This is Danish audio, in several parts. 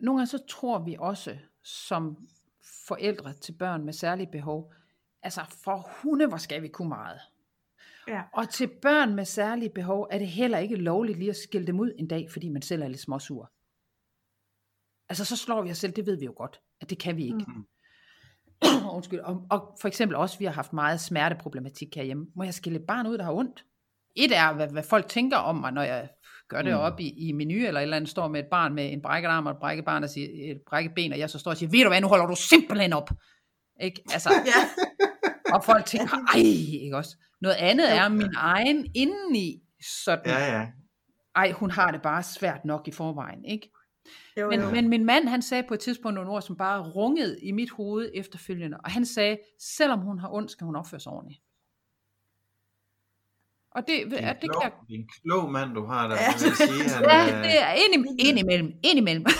nogle gange så tror vi også, som forældre til børn med særlige behov, altså for hunde, hvor skal vi kunne meget. Ja. Og til børn med særlige behov, er det heller ikke lovligt lige at skille dem ud en dag, fordi man selv er lidt småsur. Altså så slår vi os selv, det ved vi jo godt, at det kan vi ikke. Mm. Undskyld. Og, og for eksempel også, vi har haft meget smerteproblematik herhjemme. Må jeg skille et barn ud, der har ondt? Et er, hvad, hvad folk tænker om mig, når jeg gør det mm. op i, i menu, eller et eller andet står med et barn med en brækket arm og et brækket, barn, og siger, et brækket ben, og jeg så står og siger, ved du hvad, nu holder du simpelthen op. Ikke? Altså, ja. og folk tænker, ej, ikke også? Noget andet er min egen indeni, sådan, Ja, ja. ej, hun har det bare svært nok i forvejen, ikke? Jo, Men, jo. men min mand, han sagde på et tidspunkt nogle ord, som bare rungede i mit hoved efterfølgende. Og han sagde, selvom hun har ondt, skal hun opføre sig ordentligt. Og det, Det er ja, en det kan klog, jeg, det er en klog mand, du har der. Ja. Ja. Vil sige, han, ja, øh, det er ind, ind imellem, ind imellem. det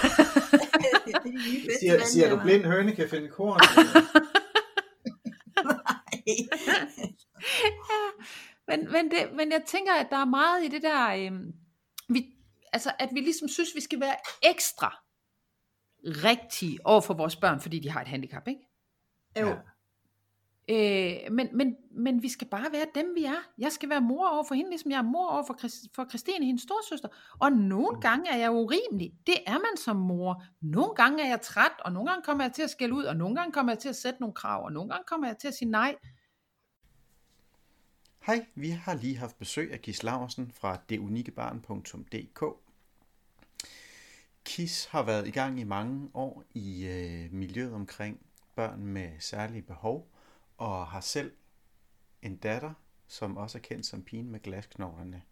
de nye bedste siger, siger du blind høne kan finde korn? men, men, det, men jeg tænker, at der er meget i det der, øhm, vi, altså at vi ligesom synes, vi skal være ekstra rigtige over for vores børn, fordi de har et handicap, ikke? jo. Ja. Øh, men, men, men vi skal bare være dem, vi er. Jeg skal være mor over for hende, ligesom jeg er mor over for, Chris, for Christine, hendes storsøster. Og nogle gange er jeg urimelig. Det er man som mor. Nogle gange er jeg træt, og nogle gange kommer jeg til at skælde ud, og nogle gange kommer jeg til at sætte nogle krav, og nogle gange kommer jeg til at sige nej. Hej, vi har lige haft besøg af Kis Laversen fra detuniquebarn.dk. Kis har været i gang i mange år i øh, miljøet omkring børn med særlige behov, og har selv en datter, som også er kendt som pigen med glasknoglerne.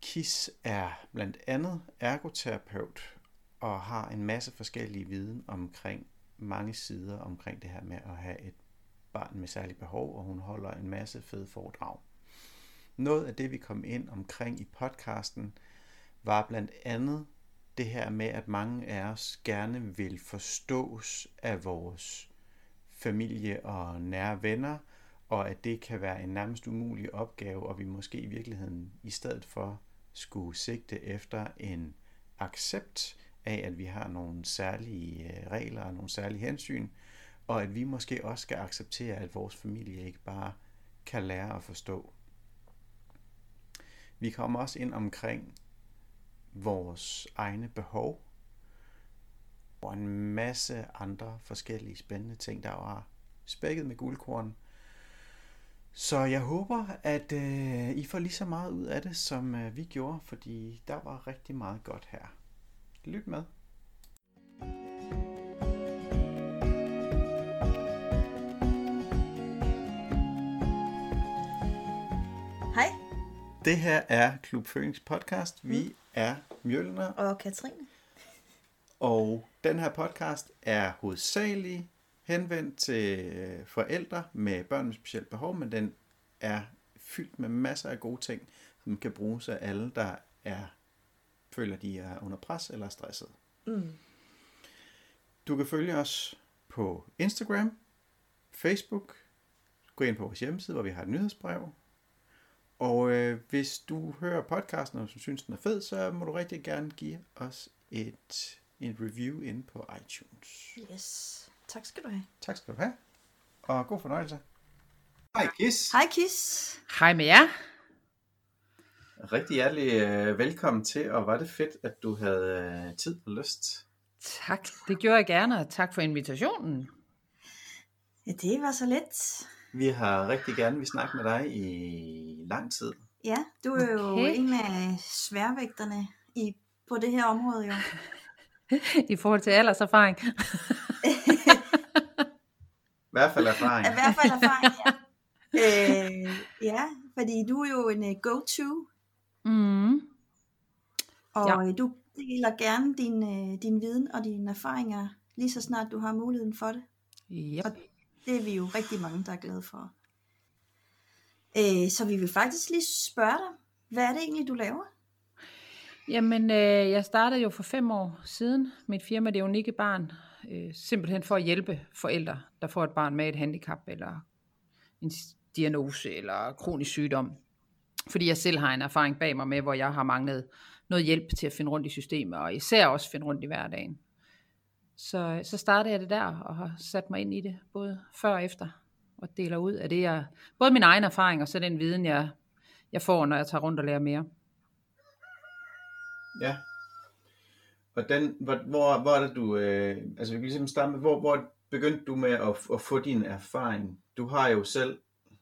Kis er blandt andet ergoterapeut og har en masse forskellige viden omkring mange sider omkring det her med at have et barn med særlige behov, og hun holder en masse fede foredrag. Noget af det, vi kom ind omkring i podcasten, var blandt andet det her med, at mange af os gerne vil forstås af vores familie og nære venner, og at det kan være en nærmest umulig opgave, og vi måske i virkeligheden i stedet for skulle sigte efter en accept af, at vi har nogle særlige øh, regler og nogle særlige hensyn, og at vi måske også skal acceptere, at vores familie ikke bare kan lære at forstå. Vi kommer også ind omkring vores egne behov, og en masse andre forskellige spændende ting, der var spækket med guldkorn. Så jeg håber, at øh, I får lige så meget ud af det, som øh, vi gjorde, fordi der var rigtig meget godt her. Lyt med. Hej, Det her er Klub Phoenix podcast. Vi er Mjølner, og Katrine. Og den her podcast er hovedsageligt henvendt til øh, forældre med børn med specielt behov, men den er fyldt med masser af gode ting, som kan bruges af alle, der er føler, de er under pres eller stresset. Mm. Du kan følge os på Instagram, Facebook, gå ind på vores hjemmeside, hvor vi har et nyhedsbrev. Og øh, hvis du hører podcasten, og du synes, den er fed, så må du rigtig gerne give os et, en review inde på iTunes. Yes. Tak skal du have. Tak skal du have, og god fornøjelse. Hej Kis. Hej Kis. Hej med jer. Rigtig hjertelig øh, velkommen til, og var det fedt, at du havde øh, tid og lyst. Tak, det gjorde jeg gerne, og tak for invitationen. Ja, det var så let. Vi har rigtig gerne vil snakke med dig i lang tid. Ja, du er jo Okay. en af sværvægterne i, på det her område jo. I forhold til alderserfaring. I hvert fald erfaring. I hvert fald erfaring, ja. øh, ja, fordi du er jo en uh, go-to, Mm. og Ja. ja. du deler gerne din, uh, din viden og dine erfaringer, lige så snart du har muligheden for det. Yep. Og det er vi jo rigtig mange, der er glade for. Øh, så vi vil faktisk lige spørge dig, hvad er det egentlig, du laver? Jamen, øh, jeg startede jo for fem år siden mit firma Det Unikke Barn, øh, simpelthen for at hjælpe forældre, der får et barn med et handicap, eller en diagnose, eller kronisk sygdom. Fordi jeg selv har en erfaring bag mig med, hvor jeg har manglet noget hjælp til at finde rundt i systemet, og især også finde rundt i hverdagen. Så, så startede jeg det der, og har sat mig ind i det, både før og efter, og deler ud af det, jeg, både min egen erfaring, og så den viden, jeg, jeg får, når jeg tager rundt og lærer mere. Ja. Og den, hvor, hvor, hvor er det du, øh, altså vi kan ligesom starte med, hvor, hvor begyndte du med at, at få din erfaring? Du har jo selv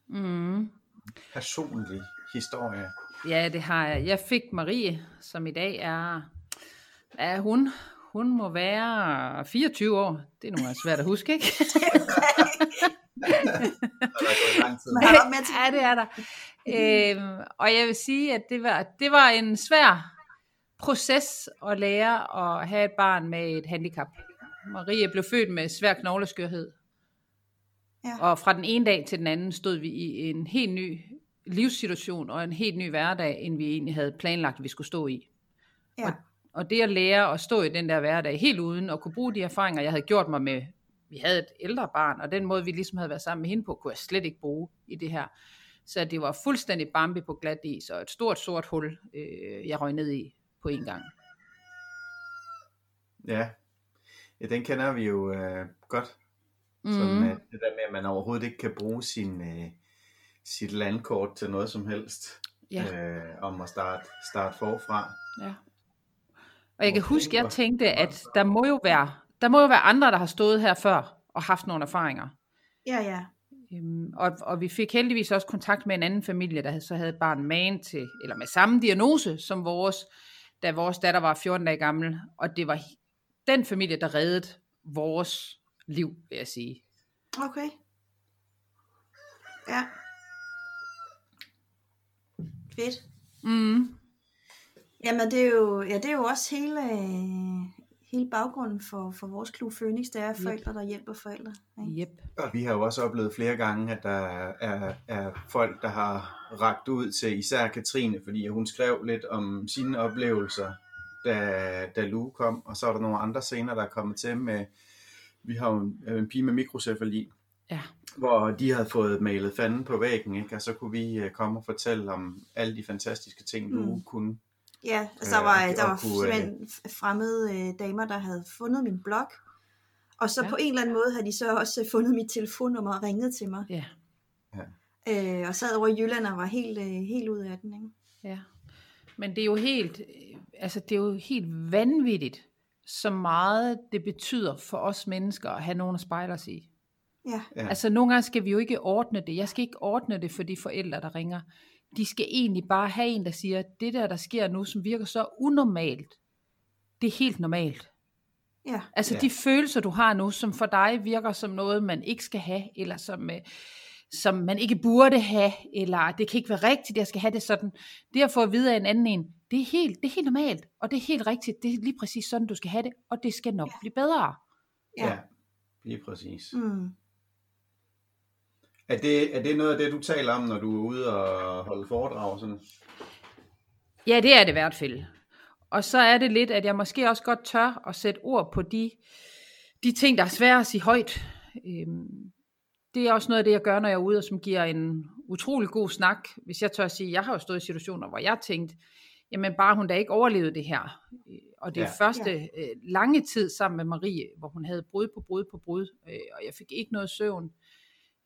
Mm. personlig historie. Ja, det har jeg. Jeg fik Marie, som i dag er, er hun, hun må være 24 år. Det er nogle gange svært at huske, ikke? Er ja, det er der. Øhm, og jeg vil sige, at det var, det var en svær proces at lære at have et barn med et handicap. Marie blev født med svær knogleskørhed. Ja. Og fra den ene dag til den anden stod vi i en helt ny livssituation og en helt ny hverdag, end vi egentlig havde planlagt, at vi skulle stå i. Ja. Og det at lære at stå i den der hverdag, helt uden at kunne bruge de erfaringer, jeg havde gjort mig med, vi havde et ældre barn, og den måde, vi ligesom havde været sammen med hende på, kunne jeg slet ikke bruge i det her. Så det var fuldstændig Bambi på glat is, og et stort sort hul, øh, jeg røg ned i på en gang. Ja. ja, den kender vi jo øh, godt. Mm. Sådan, øh, det der med, at man overhovedet ikke kan bruge sin, øh, sit landkort til noget som helst. Ja. Øh, om at starte, starte forfra. Ja. Og jeg kan huske, jeg tænkte, at der må jo være, der må jo være andre, der har stået her før og haft nogle erfaringer. Ja, ja. Øhm, og, og vi fik heldigvis også kontakt med en anden familie, der så havde et barn med til, eller med samme diagnose som vores, da vores datter var 14 dage gammel. Og det var den familie, der reddede vores liv, vil jeg sige. Okay. Ja. Fedt. Mm. Jamen, det er jo, ja, det er jo også hele, øh, hele baggrunden for, for vores klub Phoenix, det er forældre, der hjælper forældre. Ikke? Yep. Og vi har jo også oplevet flere gange, at der er, er folk, der har ragt ud til især Katrine, fordi hun skrev lidt om sine oplevelser, da, da Lue kom, og så er der nogle andre scener, der er kommet til med, vi har jo en, en pige med mikrocefali, Ja. hvor de havde fået malet fanden på væggen, ikke? og så kunne vi øh, komme og fortælle om alle de fantastiske ting, Lue Mm. kunne. Ja, og så Øh, var, og- der var kunne, øh, simpelthen fremmede øh, damer, der havde fundet min blog, og så Ja. ja. på en eller anden måde havde de så også øh, fundet mit telefonnummer og ringet til mig, Ja. øh, og sad over i Jylland og var helt, øh, helt ud af den. Ikke? Ja, men det er jo helt, øh, altså det er jo helt vanvittigt, så meget det betyder for os mennesker at have nogen at spejle os i. Ja, Ja. Altså nogle gange skal vi jo ikke ordne det. Jeg skal ikke ordne det for de forældre, der ringer. De skal egentlig bare have en, der siger, det der, der sker nu, som virker så unormalt, det er helt normalt. ja, Altså Ja. de følelser, du har nu, som for dig virker som noget, man ikke skal have, eller som, øh, som man ikke burde have, eller det kan ikke være rigtigt, jeg skal have det sådan. Det at få at vide af en anden en, det er helt, det er helt normalt, og det er helt rigtigt, det er lige præcis sådan, du skal have det, og det skal nok blive bedre. ja. ja, lige præcis. Mm. Er det, er det noget af det, du taler om, når du er ude og holde foredrag? og Sådan? Ja, det er det i hvert fald. Og så er det lidt, at jeg måske også godt tør at sætte ord på de, de ting, der er svære at sige højt. Øhm, det er også noget af det, jeg gør, når jeg er ude, og som giver en utrolig god snak. Hvis jeg tør at sige, jeg har jo stået i situationer, hvor jeg tænkte, jamen bare hun da ikke overlevede det her. Øh, Og det er Ja. første øh, lange tid sammen med Marie, hvor hun havde brud på brud på brud, øh, og jeg fik ikke noget søvn.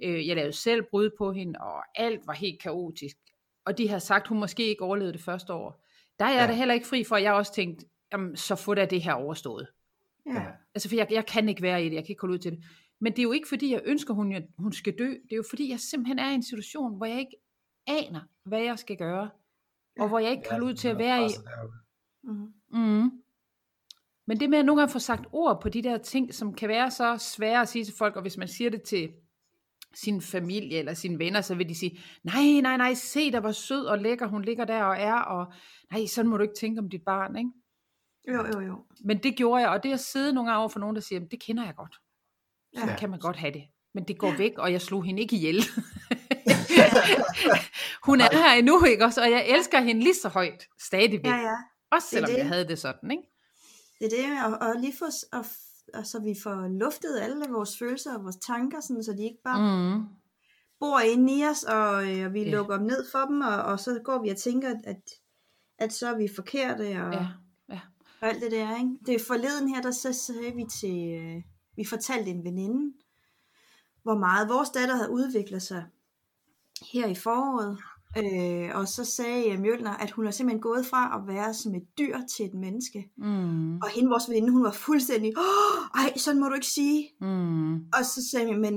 Øh, jeg lavede selv brud på hende, og alt var helt kaotisk. Og de har sagt, hun måske ikke overlevede det første år. Der er jeg Ja. da heller ikke fri for, at jeg også tænkte, jamen, så få da det her overstået. ja. Altså, for jeg, jeg kan ikke være i det, jeg kan ikke holde ud til det. Men det er jo ikke, fordi jeg ønsker, hun, hun skal dø. Det er jo, fordi jeg simpelthen er i en situation, hvor jeg ikke aner, hvad jeg skal gøre. Og hvor jeg ikke kan holde ud til at være i. Mm. Mm. Men det med at nogle gange få sagt ord på de der ting, som kan være så svære at sige til folk, og hvis man siger det til sin familie eller sine venner, så vil de sige, nej, nej, nej, se der hvor sød og lækker hun ligger der og er, og nej, sådan må du ikke tænke om dit barn, ikke? Jo, jo, jo. Men det gjorde jeg, og det at sidde nogle gange over for nogen, der siger, det kender jeg godt. Sådan Ja. kan man godt have det. Men det går væk, og jeg slog hende ikke ihjel. hun er her endnu, ikke også? Og jeg elsker hende lige så højt, stadigvæk. Ja, ja. Også selvom det. jeg havde det sådan, ikke? Det er det, og, og lige få, s- og, så vi får luftet alle vores følelser og vores tanker, sådan, så de ikke bare Mm. bor inde i os, og, øh, og vi Ja. lukker dem ned for dem, og, og så går vi og tænker, at, at så er vi forkerte, og, Ja, ja. og alt det der, ikke? Det er forleden her, der så sagde vi til, øh, vi fortalte en veninde, hvor meget vores datter havde udviklet sig her i foråret, øh, og så sagde Mjølner, at hun er simpelthen gået fra at være som et dyr til et menneske, Mm, og hende, vores veninde, hun var fuldstændig, Åh, ej, sådan må du ikke sige, mm, Og så sagde vi, men,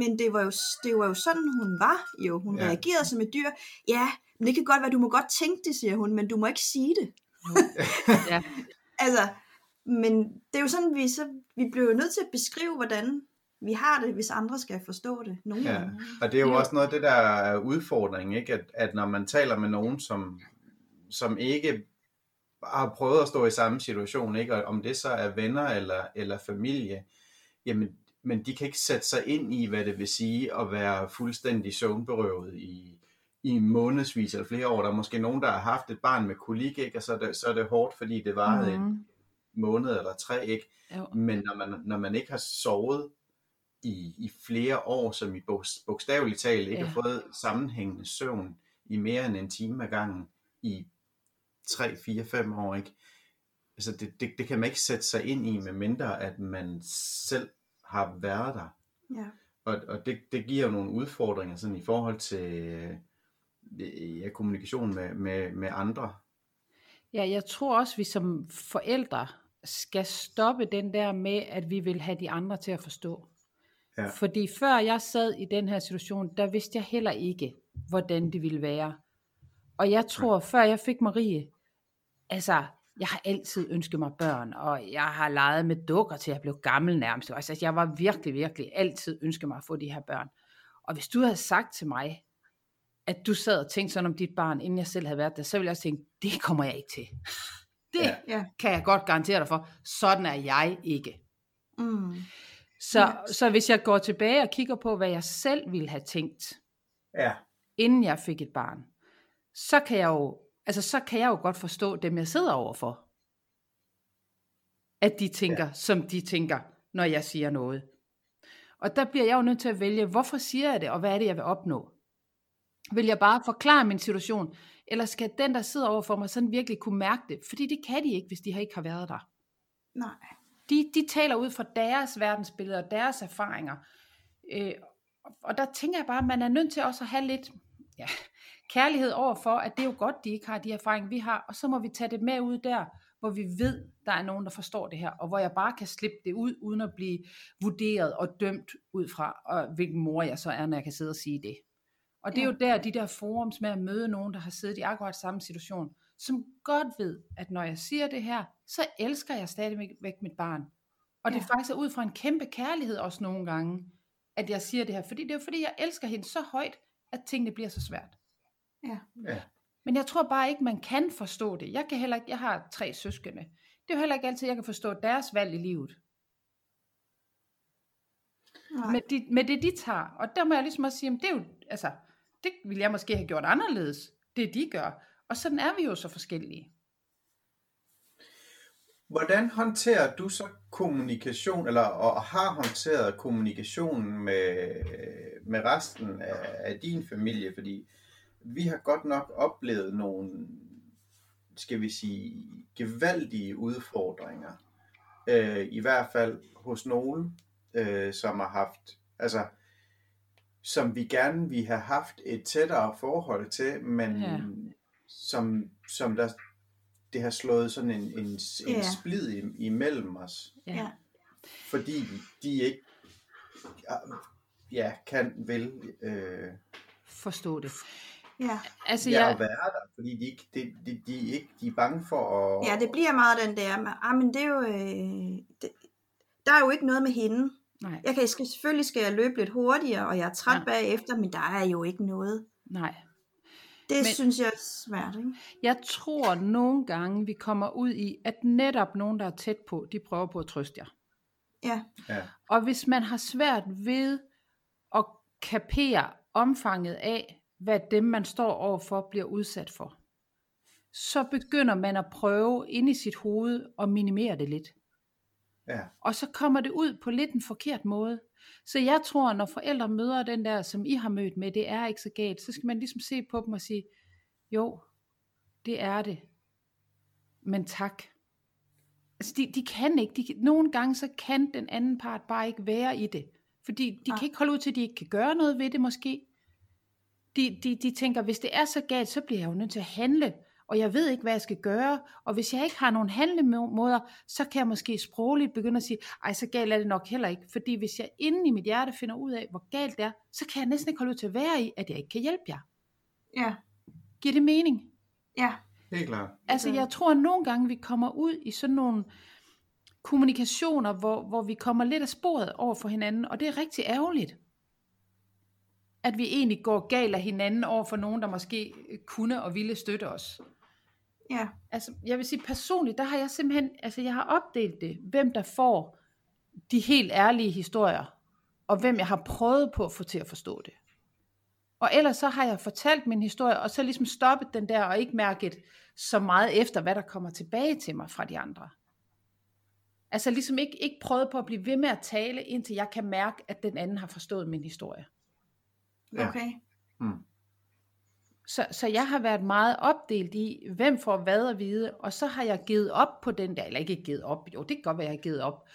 men det, var jo, det var jo sådan, hun var jo. Hun Ja. reagerede som et dyr. Ja, men det kan godt være, du må godt tænke det, siger hun, men du må ikke sige det. ja. Altså, men det er jo sådan, vi, så, vi bliver jo nødt til at beskrive, hvordan vi har det, hvis andre skal forstå det. Nogen Ja. Og det er jo også noget af det, der er udfordringen, ikke? At, at når man taler med nogen, som, som ikke har prøvet at stå i samme situation, ikke? Og om det så er venner eller, eller familie, jamen, men de kan ikke sætte sig ind i, hvad det vil sige at være fuldstændig søvnberøvet i, i månedsvis eller flere år. Der er måske nogen, der har haft et barn med kolik, ikke? og så er det, så er det hårdt, fordi det varede mm. en Mm, måned eller tre, ikke? jo. Men når man, når man ikke har sovet i, i flere år, som i bog- bogstaveligt talt ikke Ja. har fået sammenhængende søvn i mere end en time ad gangen i 3, 4, 5 år, ikke? Altså det, det, det kan man ikke sætte sig ind i, med mindre at man selv har været der. Ja. Og, og det, det giver jo nogle udfordringer sådan i forhold til ja, kommunikation med, med, med andre. Ja, jeg tror også, vi som forældre skal stoppe den der med, at vi vil have de andre til at forstå. Ja. Fordi før jeg sad i den her situation, der vidste jeg heller ikke, hvordan det ville være. Og jeg tror, før jeg fik Marie, altså, jeg har altid ønsket mig børn, og jeg har leget med dukker til jeg blev gammel nærmest. Altså, jeg var virkelig, virkelig altid ønsket mig at få de her børn. Og hvis du havde sagt til mig, at du sad og tænkte sådan om dit barn, inden jeg selv havde været der, så ville jeg også tænke, det kommer jeg ikke til. Det Ja. Ja. kan jeg godt garantere dig for. Sådan er jeg ikke. Mm. Så, Ja. så hvis jeg går tilbage og kigger på, hvad jeg selv ville have tænkt, Ja. inden jeg fik et barn, så kan jeg jo, altså så kan jeg jo godt forstå dem, jeg sidder overfor. At de tænker, ja. som de tænker, når jeg siger noget. Og der bliver jeg jo nødt til at vælge, hvorfor siger jeg det, og hvad er det, jeg vil opnå? Vil jeg bare forklare min situation, eller skal den, der sidder overfor mig, sådan virkelig kunne mærke det? Fordi det kan de ikke, hvis de har ikke har været der. Nej. De, de taler ud fra deres verdensbillede og deres erfaringer. Øh, og- der tænker jeg bare, at man er nødt til også at have lidt ja, kærlighed over for, at det er jo godt, de ikke har de erfaringer, vi har, og så må vi tage det med ud der, hvor vi ved, der er nogen, der forstår det her, og hvor jeg bare kan slippe det ud, uden at blive vurderet og dømt ud fra, og hvilken mor jeg så er, når jeg kan sidde og sige det. Og det er Ja. jo der, de der forums med at møde nogen, der har siddet i akkurat samme situation, som godt ved, at når jeg siger det her, så elsker jeg stadigvæk mit barn. Og det Ja. faktisk er ud fra en kæmpe kærlighed også nogle gange, at jeg siger det her. Fordi det er jo fordi, jeg elsker hende så højt, at tingene bliver så svært. Ja. Ja. Men jeg tror bare ikke, man kan forstå det. Jeg kan heller ikke, jeg har tre søskende. Det er jo heller ikke altid, jeg kan forstå deres valg i livet. Nej. Med, de, med det, de tager. Og der må jeg ligesom også sige, at det er jo, altså, det ville jeg måske have gjort anderledes, det de gør. Og sådan er vi jo så forskellige. Hvordan håndterer du så kommunikation, eller og har håndteret kommunikationen med, med resten af, af din familie? Fordi vi har godt nok oplevet nogle, skal vi sige, gevaldige udfordringer. Øh, I hvert fald hos nogen, øh, som har haft, altså, som vi gerne ville have haft et tættere forhold til, men Ja. Som, som der, det har slået sådan en, en, en Ja. splid imellem os, Ja. Fordi de ikke ja, kan, vil øh, Forstå det. Ja. Altså, ja, jeg, at være der, fordi de, ikke, de, de, de, ikke, de er bange for at... ja, det bliver meget den der, med, ah, men det er jo, øh, det, der er jo ikke noget med hende. nej, Jeg kan skal, selvfølgelig skal jeg løbe lidt hurtigere, og jeg er træt ja. bagefter, men der er jo ikke noget. nej. Det Men- synes jeg er svært, ikke? Jeg tror nogle gange, vi kommer ud i, at netop nogen, der er tæt på, de prøver på at trøste jer. Ja, Ja, Og hvis man har svært ved at kapere omfanget af, hvad dem, man står overfor, bliver udsat for, så begynder man at prøve ind i sit hoved at minimere det lidt. Ja, Og så kommer det ud på lidt en forkert måde. Så jeg tror, når forældre møder den der, som I har mødt med, det er ikke så galt, så skal man ligesom se på dem og sige, jo, det er det. men tak. Altså, de, de kan ikke. De, nogle gange så kan den anden part bare ikke være i det. Fordi de Nej. kan ikke holde ud til, at de ikke kan gøre noget ved det måske. De, de, de tænker, hvis det er så galt, så bliver jeg jo nødt til at handle. Og jeg ved ikke, hvad jeg skal gøre. Og hvis jeg ikke har nogen handlemåder, så kan jeg måske sprogligt begynde at sige, ej, så galt er det nok heller ikke. Fordi hvis jeg inde i mit hjerte finder ud af, hvor galt det er, så kan jeg næsten ikke holde ud til at være i, at jeg ikke kan hjælpe jer. Ja, Giver det mening? ja, Helt klart. Altså, jeg tror, at nogle gange, vi kommer ud i sådan nogle kommunikationer, hvor, hvor vi kommer lidt af sporet over for hinanden, og det er rigtig ærgerligt. At vi egentlig går galt af hinanden over for nogen, der måske kunne og ville støtte os. Ja, Altså, jeg vil sige personligt, der har jeg simpelthen, altså jeg har opdelt det, hvem der får de helt ærlige historier, og hvem jeg har prøvet på at få til at forstå det. Og ellers så har jeg fortalt min historie, og så ligesom stoppet den der, og ikke mærket så meget efter, hvad der kommer tilbage til mig fra de andre. Altså ligesom ikke, ikke prøvet på at blive ved med at tale, indtil jeg kan mærke, at den anden har forstået min historie. Ja. okay. Mm. Så, så jeg har været meget opdelt i, hvem får hvad at vide, og så har jeg givet op på den der, eller ikke givet op, jo det kan godt være, jeg har givet op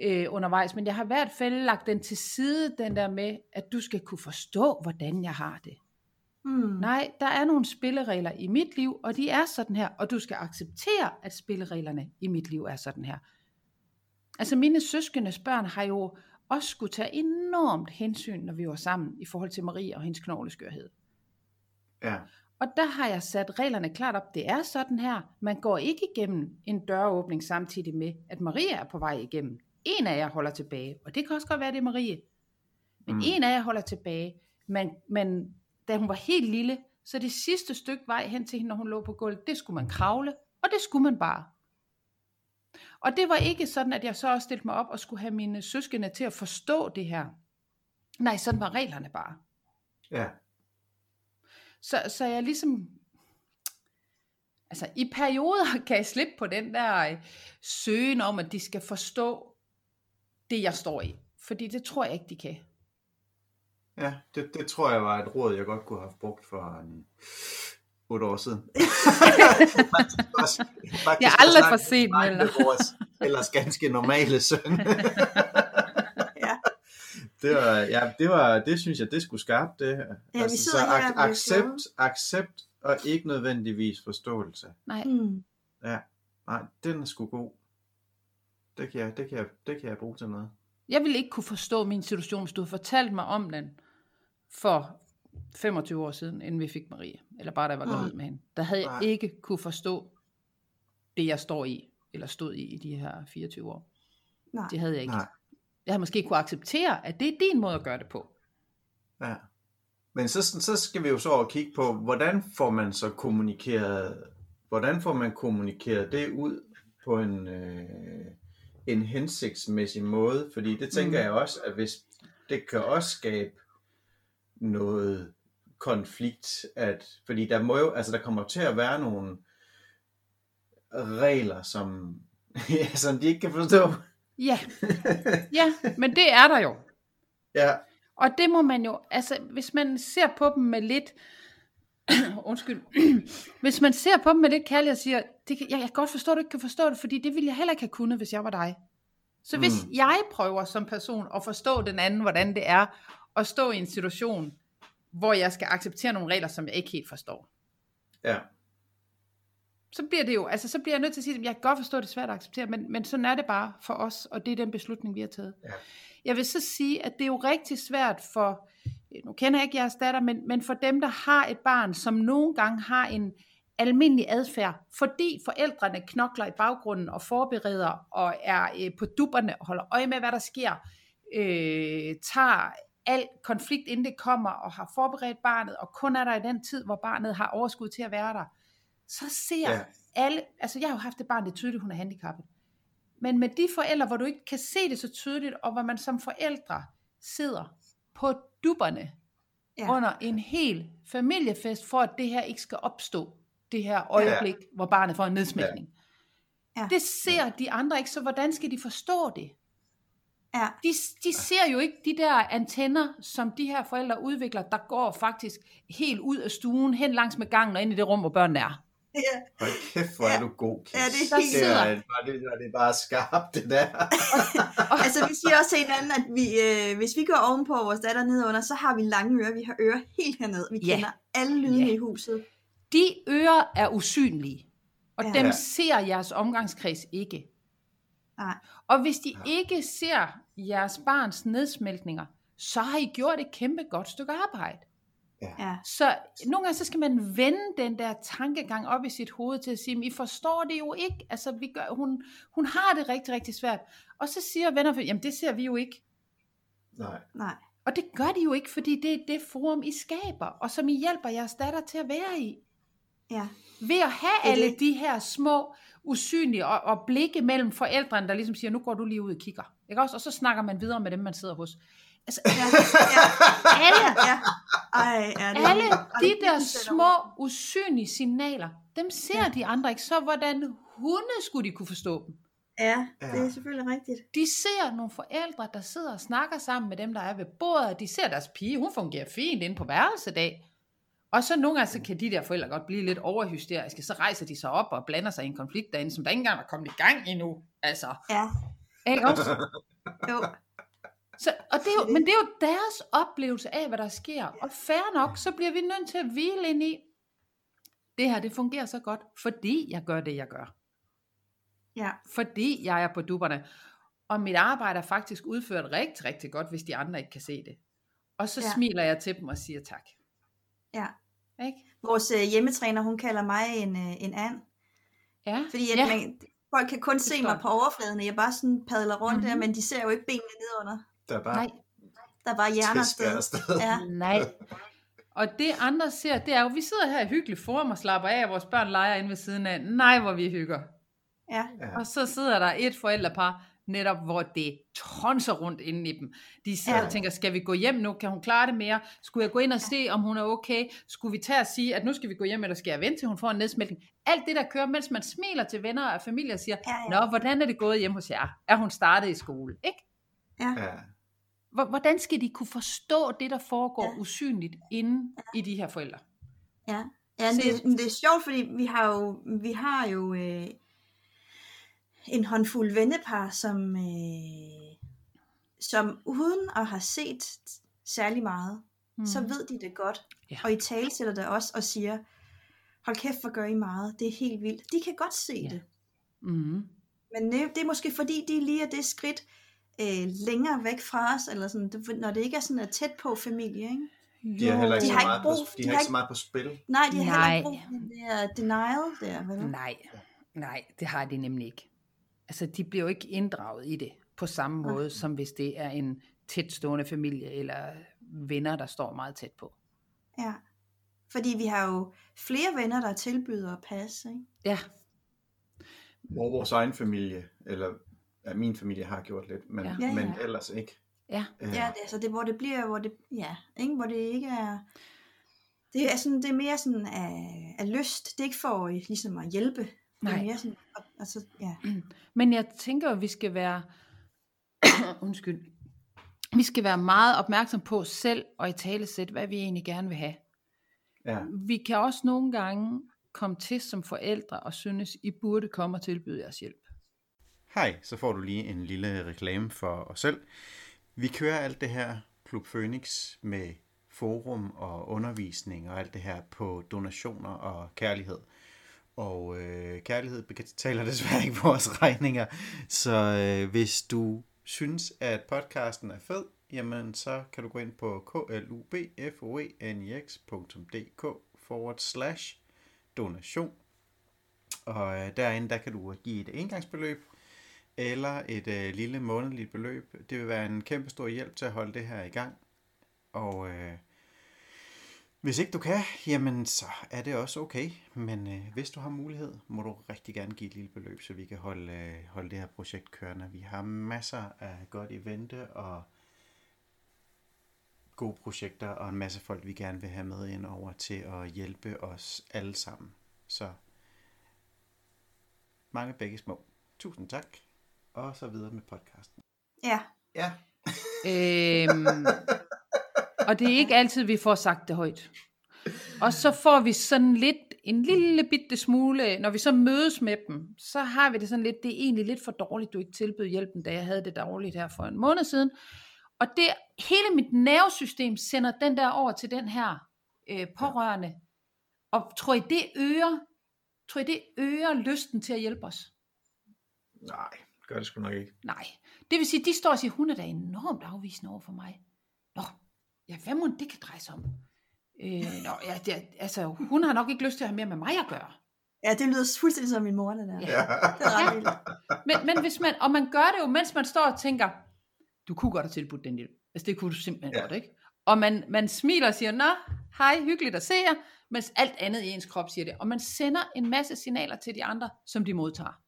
øh, undervejs, men jeg har i hvert fald lagt den til side, den der med, at du skal kunne forstå, hvordan jeg har det. Mm. Nej, der er nogle spilleregler i mit liv, og de er sådan her, og du skal acceptere, at spillereglerne i mit liv er sådan her. Altså mine søskendes børn har jo også skulle tage enormt hensyn, når vi var sammen, i forhold til Marie og hendes knogleskørhed. Ja. Og der har jeg sat reglerne klart op. Det er sådan her. Man går ikke igennem en døråbning samtidig med, at Maria er på vej igennem. En af jer holder tilbage, og det kan også godt være, det er Marie. Men Mm. en af jer holder tilbage. Men, men da hun var helt lille, så det sidste stykke vej hen til hende, når hun lå på gulvet, det skulle man kravle, og det skulle man bare. Og det var ikke sådan, at jeg så også stillede mig op og skulle have mine søskende til at forstå det her. Nej, sådan var reglerne bare. Ja. Så, så jeg ligesom, altså i perioder kan jeg slippe på den der øh, søgen om, at de skal forstå det, jeg står i. Fordi det tror jeg ikke, de kan. Ja, det, det tror jeg var et råd, jeg godt kunne have brugt for en 8 år siden. faktisk, også, faktisk Jeg er aldrig for sent, med Møller. vores ellers ganske normale søn. Ja. Det var, ja, det var, det synes jeg, det skulle skarpt det her. Ja, vi sidder så her ac- accept, accept og ikke nødvendigvis forståelse. Nej, Mm. Nej, den er sgu god. Det kan jeg, det kan jeg, det kan jeg bruge til noget. jeg ville ikke kunne forstå min situation, hvis du havde fortalt mig om den for 25 år siden, inden vi fik Marie. Eller bare da jeg var gravid med hende. Der havde jeg Nej. ikke kunne forstå det, jeg står i, eller stod i i de her 24 år. Nej. Det havde jeg ikke. Nej. Jeg havde måske kunne acceptere, at det er din måde at gøre det på. Ja. Men så, så skal vi jo så kigge på, hvordan får man så kommunikeret, hvordan får man kommunikeret det ud på en, øh, en hensigtsmæssig måde? Fordi det tænker Mm. jeg også, at hvis det kan også skabe noget konflikt, at, fordi der må jo, altså der kommer til at være nogle regler, som, ja, som de ikke kan forstå. Ja, ja, men det er der jo. ja, Og det må man jo, altså hvis man ser på dem med lidt, undskyld, hvis man ser på dem med lidt kærlighed og siger, det kan, jeg, jeg kan godt forstå, at du ikke kan forstå det, fordi det ville jeg heller ikke have kunnet, hvis jeg var dig. Så hvis Mm. jeg prøver som person at forstå den anden, hvordan det er, at stå i en situation, hvor jeg skal acceptere nogle regler, som jeg ikke helt forstår, ja, så bliver det jo, altså så bliver jeg nødt til at sige, at jeg kan godt forstå, at det er svært at acceptere, men, men sådan er det bare for os, og det er den beslutning, vi har taget. Ja. Jeg vil så sige, at det er jo rigtig svært for, nu kender jeg ikke jeres datter, men, men for dem, der har et barn, som nogle gange har en almindelig adfærd, fordi forældrene knokler i baggrunden og forbereder og er øh, på dupperne og holder øje med, hvad der sker, øh, tager al konflikt, inden det kommer, og har forberedt barnet, og kun er der i den tid, hvor barnet har overskud til at være der, så ser Ja. ja. alle, altså jeg har jo haft et barn, det er tydeligt, hun er handicappet, men med de forældre, hvor du ikke kan se det så tydeligt, og hvor man som forældre sidder på dupperne Ja. ja. under en hel familiefest, for at det her ikke skal opstå, det her øjeblik, ja. hvor barnet får en nedsmækning. Ja. Det ser de andre ikke, så hvordan skal de forstå det? Ja. De, de ser jo ikke de der antenner, som de her forældre udvikler, der går faktisk helt ud af stuen, hen langs med gangen og ind i det rum, hvor børnene er. Ja. Hold kæft, hvor er du god, Kis. Ja, det er Der helt det, er, bare, det, er- det er bare skarpt, det der. Altså, vi siger også til hinanden, at vi, øh, hvis vi går ovenpå vores datter nedunder, så har vi lange ører. Vi har ører helt herned. Vi Ja. kender alle lydene Ja. i huset. De ører er usynlige, og Ja. dem Ja. ser jeres omgangskreds ikke. Nej. Og hvis de ikke ser jeres barns nedsmeltninger, så har I gjort et kæmpe godt stykke arbejde. Ja. Så nogle gange så skal man vende den der tankegang op i sit hoved til at sige, "Men I forstår det jo ikke. Altså, vi gør, hun, hun har det rigtig, rigtig svært. Og så siger venner, jamen det ser vi jo ikke. Nej. Nej. Og det gør de jo ikke, fordi det er det forum, I skaber, og som I hjælper jeres datter til at være i. Ja. Ved at have Det alle det. de her små, usynlige og, og blikke mellem forældrene, der ligesom siger, nu går du lige ud og kigger. Ikke også? Og så snakker man videre med dem, man sidder hos. Altså, Ja. ja. alle, ja. Ej, ja, det alle de det der små, usynlige signaler, dem ser de andre ikke. Så hvordan hunde skulle de kunne forstå dem? Ja, det Ja. er selvfølgelig rigtigt. De ser nogle forældre, der sidder og snakker sammen med dem, der er ved bordet. De ser deres pige, hun fungerer fint inde på værelsedag. Og så nogle gange, så kan de der forældre godt blive lidt overhysteriske. Så rejser de sig op og blander sig i en konflikt derinde, som der ikke engang er kommet i gang endnu. Altså, Ja. ikke også? Jo. Så, og det er jo, men det er jo deres oplevelse af, hvad der sker. Og fair nok, så bliver vi nødt til at hvile ind i, det her, det fungerer så godt, fordi jeg gør det, jeg gør. Ja. Fordi jeg er på dupperne. Og mit arbejde er faktisk udført rigtig, rigtig godt, hvis de andre ikke kan se det. Og så Ja. smiler jeg til dem og siger tak. Ja. Ikke? Vores øh, hjemmetræner, hun kalder mig en, øh, en and. Ja. Fordi at ja. man, folk kan kun se forstår mig på overfladen, og jeg bare sådan padler rundt mm-hmm. der, men de ser jo ikke benene nedenunder. Der er bare Nej, Der er bare hjerner afsted. Ja. nej. Og det andre ser, det er jo, vi sidder her i hyggeligt forum og slapper af, og vores børn leger inde ved siden af. Nej, hvor vi hygger. Ja. Ja. Og så sidder der et forældrepar, netop hvor det tonser rundt inde i dem. De sidder Ja. ja. og tænker, skal vi gå hjem nu? Kan hun klare det mere? Skulle jeg gå ind og se, om hun er okay? Skulle vi tage og sige, at nu skal vi gå hjem, eller skal jeg vente til hun får en nedsmeltning? Alt det, der kører, mens man smiler til venner og familie og siger, Ja, ja. Nå, hvordan er det gået hjemme hos jer? Er hun startet i skole? Ikke? Ja. Hvor- Hvordan skal de kunne forstå det, der foregår Ja. ja. usynligt inde i de her forældre? Ja, ja det, det er sjovt, fordi vi har jo, vi har jo øh, en håndfuld vennepar, som, øh, som uden at have set særlig meget, mm. så ved de det godt. Ja. Og i tale sætter det også og siger, hold kæft, hvor gør I meget, det er helt vildt. De kan godt se Ja. det. Mm-hmm. Men det er måske fordi, de lige er det skridt øh, længere væk fra os, eller sådan, det, når det ikke er sådan er tæt på familie, ikke? De har heller ikke, De så, har ikke meget brug- på, de de har ikke så meget på spil. Nej, de har heller Nej. ikke brug for det der denial der, vel? Nej, nej, det har de nemlig ikke. Altså, de bliver jo ikke inddraget i det på samme Nej. måde, som hvis det er en tætstående familie eller venner, der står meget tæt på. Ja. Fordi vi har jo flere venner, der tilbyder at passe, ikke? Ja, Hvor vores egen familie, eller ja, min familie har gjort lidt, men, Ja. ja. Ja, men ja. ellers ikke. ja, Øh, Ja, det, altså det, hvor det bliver, hvor det, ja, ikke? hvor det ikke er, det er, sådan, det er mere sådan af, af lyst, det er ikke for øh, ligesom at hjælpe, det er Nej. mere sådan, altså, ja, Men jeg tænker, at vi skal være, undskyld, vi skal være meget opmærksom på selv og i talesæt, hvad vi egentlig gerne vil have. ja. Vi kan også nogle gange komme til som forældre og synes, I burde komme og tilbyde jeres hjælp. Hej, så får du lige en lille reklame for os selv. Vi kører alt det her Klub Phoenix med forum og undervisning og alt det her på donationer og kærlighed. Og øh, kærlighed betaler desværre ikke vores regninger. Så øh, hvis du synes, at podcasten er fed, jamen så kan du gå ind på klubfoenix.dk forward slash donation. Og øh, derinde, der kan du give et engangsbeløb, eller et øh, lille månedligt beløb. Det vil være en kæmpe stor hjælp til at holde det her i gang. Og øh, hvis ikke du kan, jamen så er det også okay. Men øh, hvis du har mulighed, må du rigtig gerne give et lille beløb, så vi kan holde, øh, holde det her projekt kørende. Vi har masser af godt evente og gode projekter og en masse folk, vi gerne vil have med ind over til at hjælpe os alle sammen. Så mange begge små. Tusind tak. Og så videre med podcasten. ja, Ja. Øhm, og det er ikke altid, vi får sagt det højt. Og så får vi sådan lidt en lille bitte smule, når vi så mødes med dem, så har vi det sådan lidt, det er egentlig lidt for dårligt, du ikke tilbød hjælpen, da jeg havde det dårligt her for en måned siden. Og det, hele mit nervesystem sender den der over til den her øh, pårørende. Og tror I, det øger, tror I, det øger lysten til at hjælpe os? Nej, gør det sgu nok ikke. Nej. Det vil sige, de står og siger, hun er da enormt afvisende over for mig. Nå, ja, hvad må det kan dreje sig om? Øh, nå, ja, det, altså, hun har nok ikke lyst til at have mere med mig at gøre. Ja, det lyder fuldstændig som min mor, det der. Ja. Det er ret vildt. Men, men hvis man, og man gør det jo, mens man står og tænker, du kunne godt have tilbudt den hjælp. Altså det kunne du simpelthen Ja. ja. godt, ikke? Og man, man smiler og siger, nå, hej, hyggeligt at se jer, mens alt andet i ens krop siger det. Og man sender en masse signaler til de andre, som de modtager.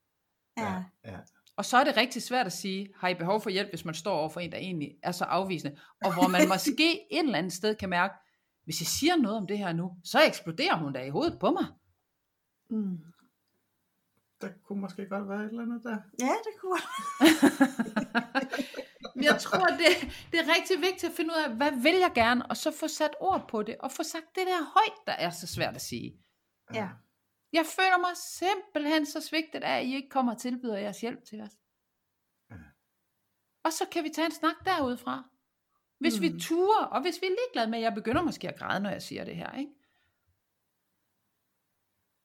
Ja. ja. Og så er det rigtig svært at sige, har I behov for hjælp, hvis man står over for en, der egentlig er så afvisende. Og hvor man måske et eller andet sted kan mærke, hvis jeg siger noget om det her nu, så eksploderer hun da i hovedet på mig. Mm. Der kunne måske godt være et eller andet der. Ja, det kunne Men jeg tror, det, det er rigtig vigtigt at finde ud af, hvad vil jeg gerne, og så få sat ord på det, og få sagt det der højt, der er så svært at sige. Ja. Jeg føler mig simpelthen så svigtet af, at I ikke kommer og tilbyder jeres hjælp til os. Ja. Og så kan vi tage en snak derudfra. Hvis mm. vi turer, og hvis vi er ligeglade med, at jeg begynder måske at græde, når jeg siger det her, ikke?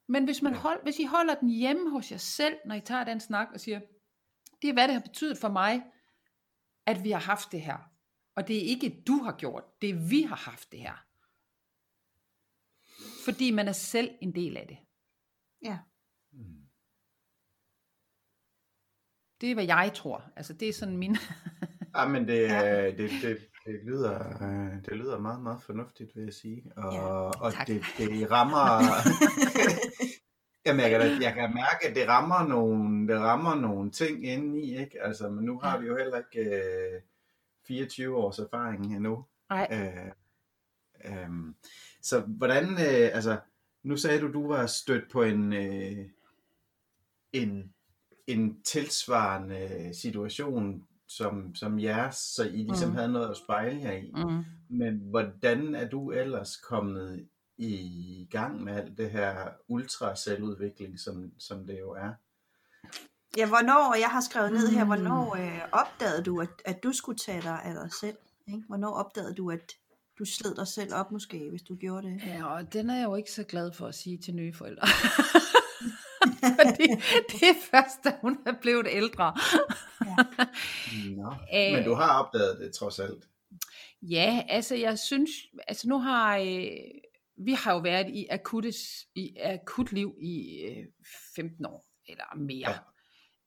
Men hvis, man hold, hvis I holder den hjemme hos jer selv, når I tager den snak og siger, det er hvad det har betydet for mig, at vi har haft det her. Og det er ikke du har gjort, det er vi har haft det her. Fordi man er selv en del af det. Ja. Mm. Det er hvad jeg tror. Altså det er sådan min... Ja, men det, Ja. det, det, det, lyder, øh, det lyder meget, meget fornuftigt, vil jeg sige. Og, Ja, og tak. det, det rammer... Jamen, jeg kan, da- jeg kan mærke, at det rammer nogle, det rammer nogle ting indeni, ikke? Altså, men nu har vi jo heller ikke øh, 24 års erfaring endnu. Nej, Øh, øhm, så hvordan, øh, altså, nu sagde du, du var stødt på en, øh, en, en tilsvarende situation som, som jeres, så I ligesom Mm. havde noget at spejle jer i. mm. Men hvordan er du ellers kommet i gang med alt det her ultraceludvikling, som, som det jo er? Ja, hvornår, jeg har skrevet ned her, Mm. hvornår øh, opdagede du, at, at du skulle tage dig af dig selv? Ikke? Hvornår opdagede du, at du sled dig selv op måske, hvis du gjorde det? Ja, og den er jeg jo ikke så glad for at sige til nye forældre. Fordi det er først, da hun er blevet ældre. Nå. Øh, Men du har opdaget det trods alt. Ja, altså jeg synes, altså nu har, øh, vi har jo været i, akuttes, i akut liv i øh, 15 år, eller mere. Ja. Ja.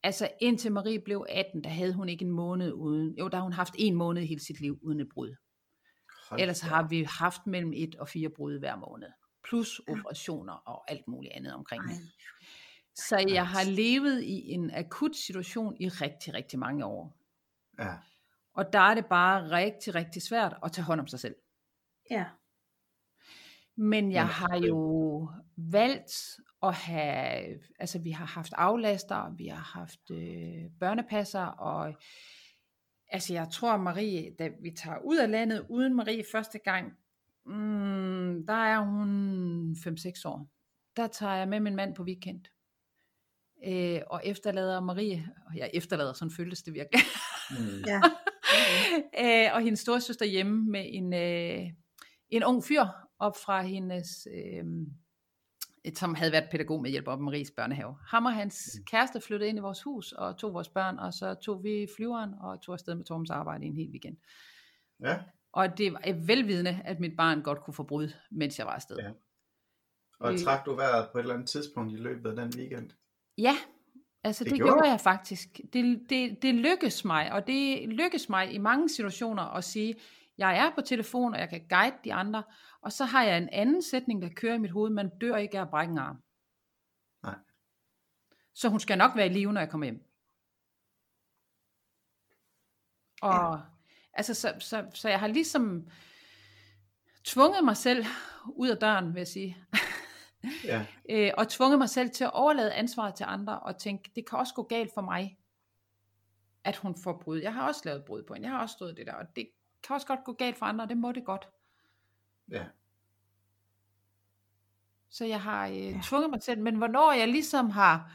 Altså indtil Marie blev 18, der havde hun ikke en måned uden, jo der har hun haft en måned hele sit liv uden et brud. Hold Ellers har vi haft mellem et og fire brud hver måned. Plus operationer og alt muligt andet omkring det. Så jeg har levet i en akut situation i rigtig, rigtig mange år. Ja. Og der er det bare rigtig, rigtig svært at tage hånd om sig selv. Ja. Men jeg har jo valgt at have, altså vi har haft aflaster, vi har haft øh, børnepasser, og altså jeg tror Marie, da vi tager ud af landet uden Marie første gang, mm, der er hun 5-6 år. Der tager jeg med min mand på weekend. Øh, og efterlader Marie, og jeg efterlader, sådan føltes det virkelig, Mm. Ja. øh, og hendes storesøster hjemme med en, øh, en ung fyr op fra hendes, øh, som havde været pædagog med hjælp op i Maries børnehave. Ham og hans kæreste flyttede ind i vores hus og tog vores børn, og så tog vi flyveren og tog afsted med Torms arbejde i en hel weekend. Ja. Og det var velvidende, at mit barn godt kunne få brud, mens jeg var afsted. Ja. Og Øh. trak du vejret på et eller andet tidspunkt i løbet af den weekend? Ja, altså Det det, gjorde jeg faktisk. Det, det, det lykkedes mig, og det lykkedes mig i mange situationer at sige, jeg er på telefon, og jeg kan guide de andre, og så har jeg en anden sætning, der kører i mit hoved, man dør ikke af at brække en arm. Nej. Så hun skal nok være i live, når jeg kommer hjem. Og ja. altså, så, så, så jeg har ligesom tvunget mig selv ud af døren, vil jeg sige. Ja. øh, og tvunget mig selv til at overlade ansvaret til andre, og tænke, det kan også gå galt for mig, at hun får brud. Jeg har også lavet brud på hende, jeg har også stået det der, og det kan også godt gå galt for andre, og det må det godt. Ja. Så jeg har øh, ja. tvunget mig selv, men hvornår jeg ligesom har,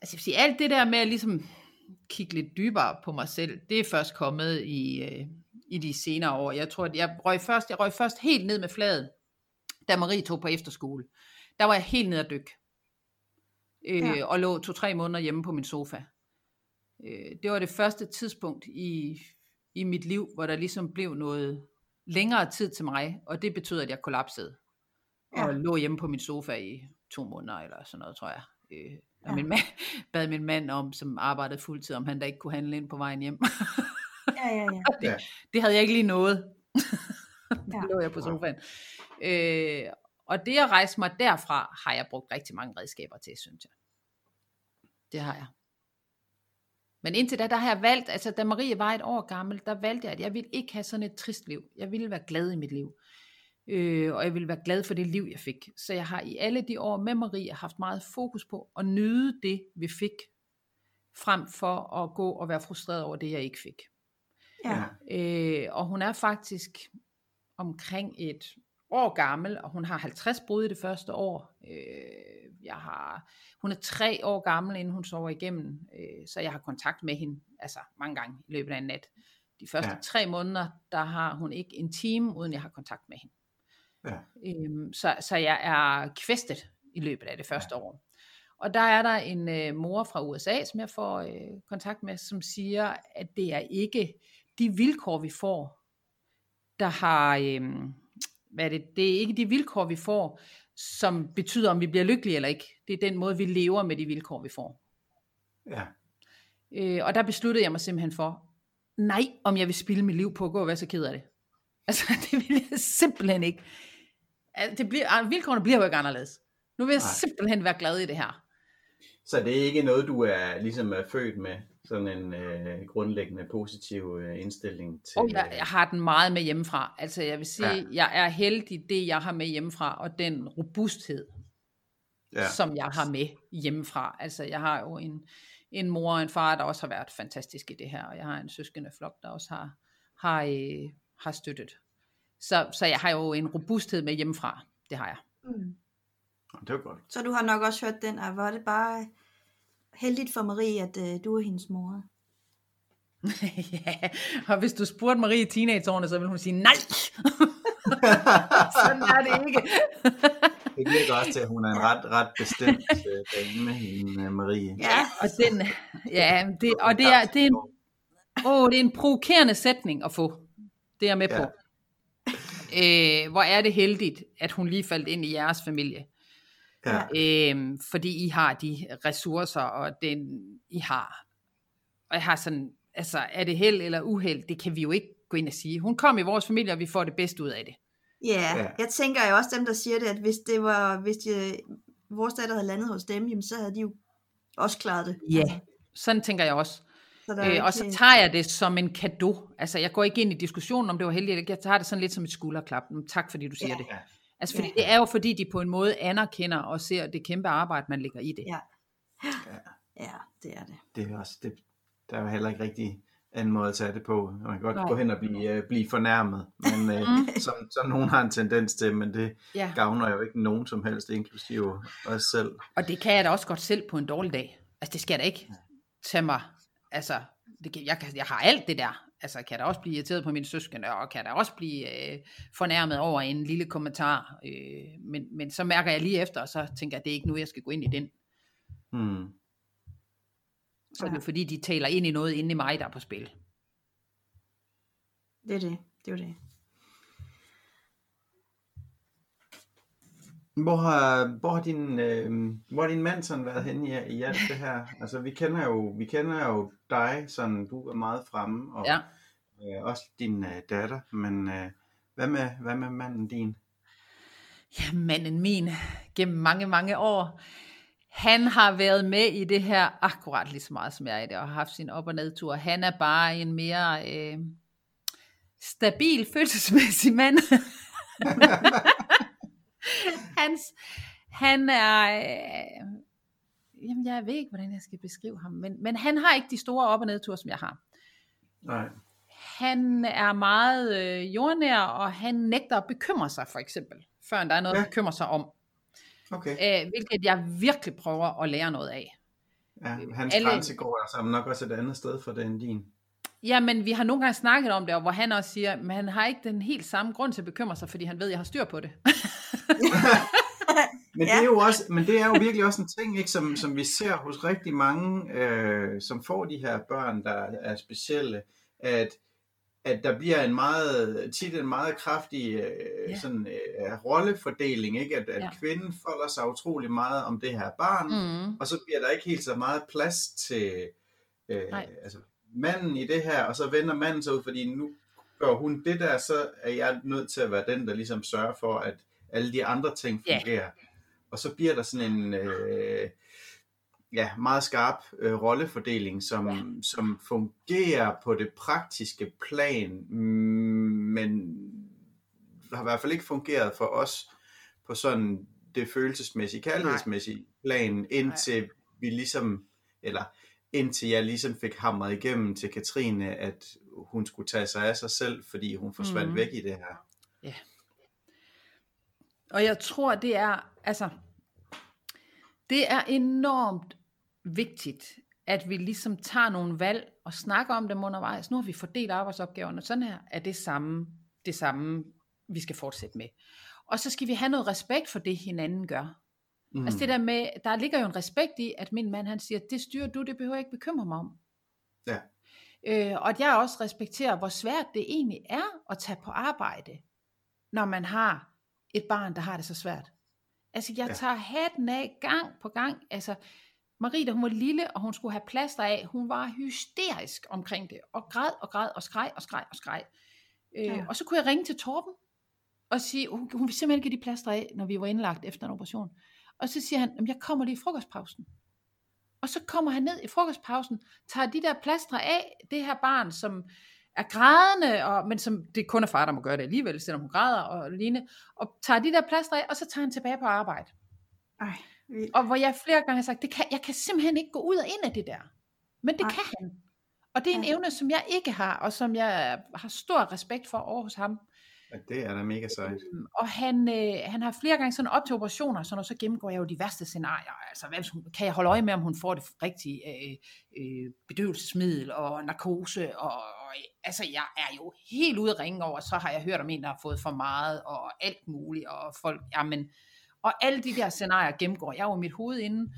altså jeg vil sige, alt det der med at ligesom kigge lidt dybere på mig selv, det er først kommet i, øh, i de senere år. Jeg tror, at jeg røg først, jeg røg først helt ned med fladet, da Marie tog på efterskole. Der var jeg helt ned at dykke. Øh, ja. Og lå to-tre måneder hjemme på min sofa. Øh, det var det første tidspunkt i, i mit liv, hvor der ligesom blev noget længere tid til mig, og det betød, at jeg kollapsede. Ja. Og lå hjemme på min sofa i to måneder, eller sådan noget, tror jeg. Øh, og ja. min mand, bad min mand om, som arbejdede fuldtid, om han da ikke kunne handle ind på vejen hjem. ja, ja, ja. det, det havde jeg ikke lige nået. ja. lå jeg på sofaen. Øh, og det at rejse mig derfra, har jeg brugt rigtig mange redskaber til, synes jeg. Det har jeg. Men indtil da, der har jeg valgt, altså da Marie var et år gammel, der valgte jeg, at jeg ville ikke have sådan et trist liv. Jeg ville være glad i mit liv. Øh, og jeg ville være glad for det liv, jeg fik. Så jeg har i alle de år med Marie haft meget fokus på at nyde det, vi fik, frem for at gå og være frustreret over det, jeg ikke fik. Ja. Øh, og hun er faktisk omkring et år gammel, og hun har 50 brud i det første år. Øh, jeg har, hun er tre år gammel, inden hun sover igennem, øh, så jeg har kontakt med hende altså mange gange i løbet af en nat. De første ja. tre måneder, der har hun ikke en time, uden jeg har kontakt med hende. Ja. Øh, så, så jeg er kvæstet i løbet af det første ja. år. Og der er der en øh, mor fra USA, som jeg får øh, kontakt med, som siger, at det er ikke de vilkår, vi får, der har, øh, hvad det, det er ikke de vilkår, vi får, som betyder, om vi bliver lykkelige eller ikke. Det er den måde, vi lever med de vilkår, vi får. Ja. Øh, og der besluttede jeg mig simpelthen for, nej, om jeg vil spille mit liv på at gå og være så ked af det. Altså, det vil jeg simpelthen ikke. Altså, det bliver, vilkårene bliver jo ikke anderledes. Nu vil jeg nej. simpelthen være glad i det her. Så det er ikke noget, du er ligesom er født med? sådan en øh, grundlæggende positiv øh, indstilling til... Og jeg, jeg har den meget med hjemmefra. Altså jeg vil sige, ja. jeg er heldig det, jeg har med hjemmefra, og den robusthed, ja. som jeg har med hjemmefra. Altså jeg har jo en, en mor og en far, der også har været fantastisk i det her, og jeg har en søskende flok, der også har, har, øh, har støttet. Så, så jeg har jo en robusthed med hjemmefra. Det har jeg. Mm. Det var godt. Så du har nok også hørt den, og var det bare heldigt for Marie, at øh, du er hendes mor. ja, og hvis du spurgte Marie i teenageårene, så ville hun sige nej. Sådan er det ikke. det virker også til, at hun er en ret, ret bestemt øh, dame, hende øh, Marie. Ja, og, den, ja, det, og det er, det, er en, åh, det er en provokerende sætning at få. Det er jeg med ja. på. Øh, hvor er det heldigt, at hun lige faldt ind i jeres familie. Ja. Øhm, fordi I har de ressourcer, og den I har. Og jeg har sådan, altså er det held eller uheld, det kan vi jo ikke gå ind og sige. Hun kom i vores familie, og vi får det bedste ud af det. Yeah, ja, jeg tænker jo også dem, der siger det, at hvis det var, hvis de, vores datter havde landet hos dem, jamen, så havde de jo også klaret det. Ja, yeah. sådan tænker jeg også. Så øh, og så tager jeg det som en kado. Altså, jeg går ikke ind i diskussionen, om det var heldigt. Jeg tager det sådan lidt som et skulderklap. Tak, fordi du siger ja. det. Altså fordi ja. det er jo fordi, de på en måde anerkender og ser det kæmpe arbejde, man lægger i det. Ja, ja. ja det er det. Det er også, det, der er jo heller ikke rigtig anden måde at tage det på. Man kan godt Nej. gå hen og blive, uh, blive fornærmet, men uh, som, som nogen har en tendens til, men det ja. gavner jo ikke nogen som helst, inklusive os selv. Og det kan jeg da også godt selv på en dårlig dag. Altså det skal da ikke tage mig, altså det, jeg, jeg har alt det der, altså kan der også blive irriteret på min søskende, og kan der også blive øh, fornærmet over en lille kommentar. Øh, men, men så mærker jeg lige efter, og så tænker jeg, det er ikke nu, jeg skal gå ind i den. Hmm. Så ja. det er fordi, de taler ind i noget inde i mig, der er på spil. Det er det. Det er det. Hvor har, hvor har din, øh, hvor har din mand sådan været henne i, i alt det her? Altså vi kender jo, vi kender jo dig, sådan du er meget fremme, og ja. øh, også din øh, datter, men øh, hvad, med, hvad med manden din? Ja, manden min, gennem mange, mange år, han har været med i det her akkurat lige så meget som jeg er i det, og har haft sin op- og nedtur. Han er bare en mere øh, stabil, følelsesmæssig mand. Hans, han er, øh, jamen jeg ved ikke, hvordan jeg skal beskrive ham, men, men han har ikke de store op- og nedture, som jeg har. Nej. Han er meget øh, jordnær, og han nægter at bekymre sig, for eksempel, før der er noget ja. at bekymre sig om. Okay. øh, hvilket jeg virkelig prøver at lære noget af. Ja, hans alle- grænse går altså nok også et andet sted for det end din. Jamen, vi har nogle gange snakket om det, og hvor han også siger, at han har ikke den helt samme grund til at bekymre sig, fordi han ved, at jeg har styr på det. Men Ja. det er jo også, men det er jo virkelig også en ting, ikke, som, som vi ser hos rigtig mange, øh, som får de her børn, der er specielle, at, at der bliver en meget, tit en meget kraftig øh, Ja. sådan, øh, rollefordeling, ikke? at, at Ja. kvinden folder sig utrolig meget om det her barn, Mm. og så bliver der ikke helt så meget plads til øh, Nej. altså, manden i det her, og så vender manden sig ud, fordi nu gør hun det der, så er jeg nødt til at være den, der ligesom sørger for, at alle de andre ting fungerer. Og så bliver der sådan en øh, ja, meget skarp øh, rollefordeling, som, ja. som fungerer på det praktiske plan, mm, men har i hvert fald ikke fungeret for os på sådan det følelsesmæssige, kærlighedsmæssige plan, indtil vi ligesom, eller indtil jeg ligesom fik hamret igennem til Katrine, at hun skulle tage sig af sig selv, fordi hun forsvandt mm. væk i det her. Og jeg tror, det er, altså, det er enormt vigtigt, at vi ligesom tager nogle valg og snakker om dem undervejs. Nu har vi fordelt arbejdsopgaverne sådan her, er det samme, det samme, vi skal fortsætte med. Og så skal vi have noget respekt for det, hinanden gør. Mm. Altså det der med, der ligger jo en respekt i, at min mand han siger, det styrer du, det behøver jeg ikke bekymre mig om. Ja. Øh, og at jeg også respekterer, hvor svært det egentlig er at tage på arbejde, når man har et barn, der har det så svært. Altså jeg Ja. tager hatten af gang på gang. Altså Marie, da hun var lille, og hun skulle have plaster af, hun var hysterisk omkring det, og græd og græd og skreg og skreg og skreg. Øh, Ja. Og så kunne jeg ringe til Torben, og sige, hun, hun vil simpelthen ikke give de plaster af, når vi var indlagt efter en operation. Og så siger han, "Jamen, jeg kommer lige i frokostpausen. Og så kommer han ned i frokostpausen, tager de der plastre af, det her barn, som er grædende, og, men som det kun er far, der må gøre det alligevel, selvom hun græder og lignende, og tager de der plastre af, og så tager han tilbage på arbejde. Ej, vildt. Og hvor jeg flere gange har sagt, det kan, jeg kan simpelthen ikke gå ud og ind af det der. Men det Nej. kan han. Og det er en evne, som jeg ikke har, og som jeg har stor respekt for over hos ham. Ja, det er da mega sejt. Øhm, Og han, øh, han har flere gange sådan op til operationer, så, når så gennemgår jeg jo de værste scenarier. Altså, hvad, kan jeg holde øje med, om hun får det rigtige øh, øh, bedøvelsesmiddel og narkose? Og, og, altså, jeg er jo helt ude at ringe over, så har jeg hørt om en, der har fået for meget, og alt muligt, og folk, jamen, og alle de der scenarier gennemgår jeg jo i mit hoved inden.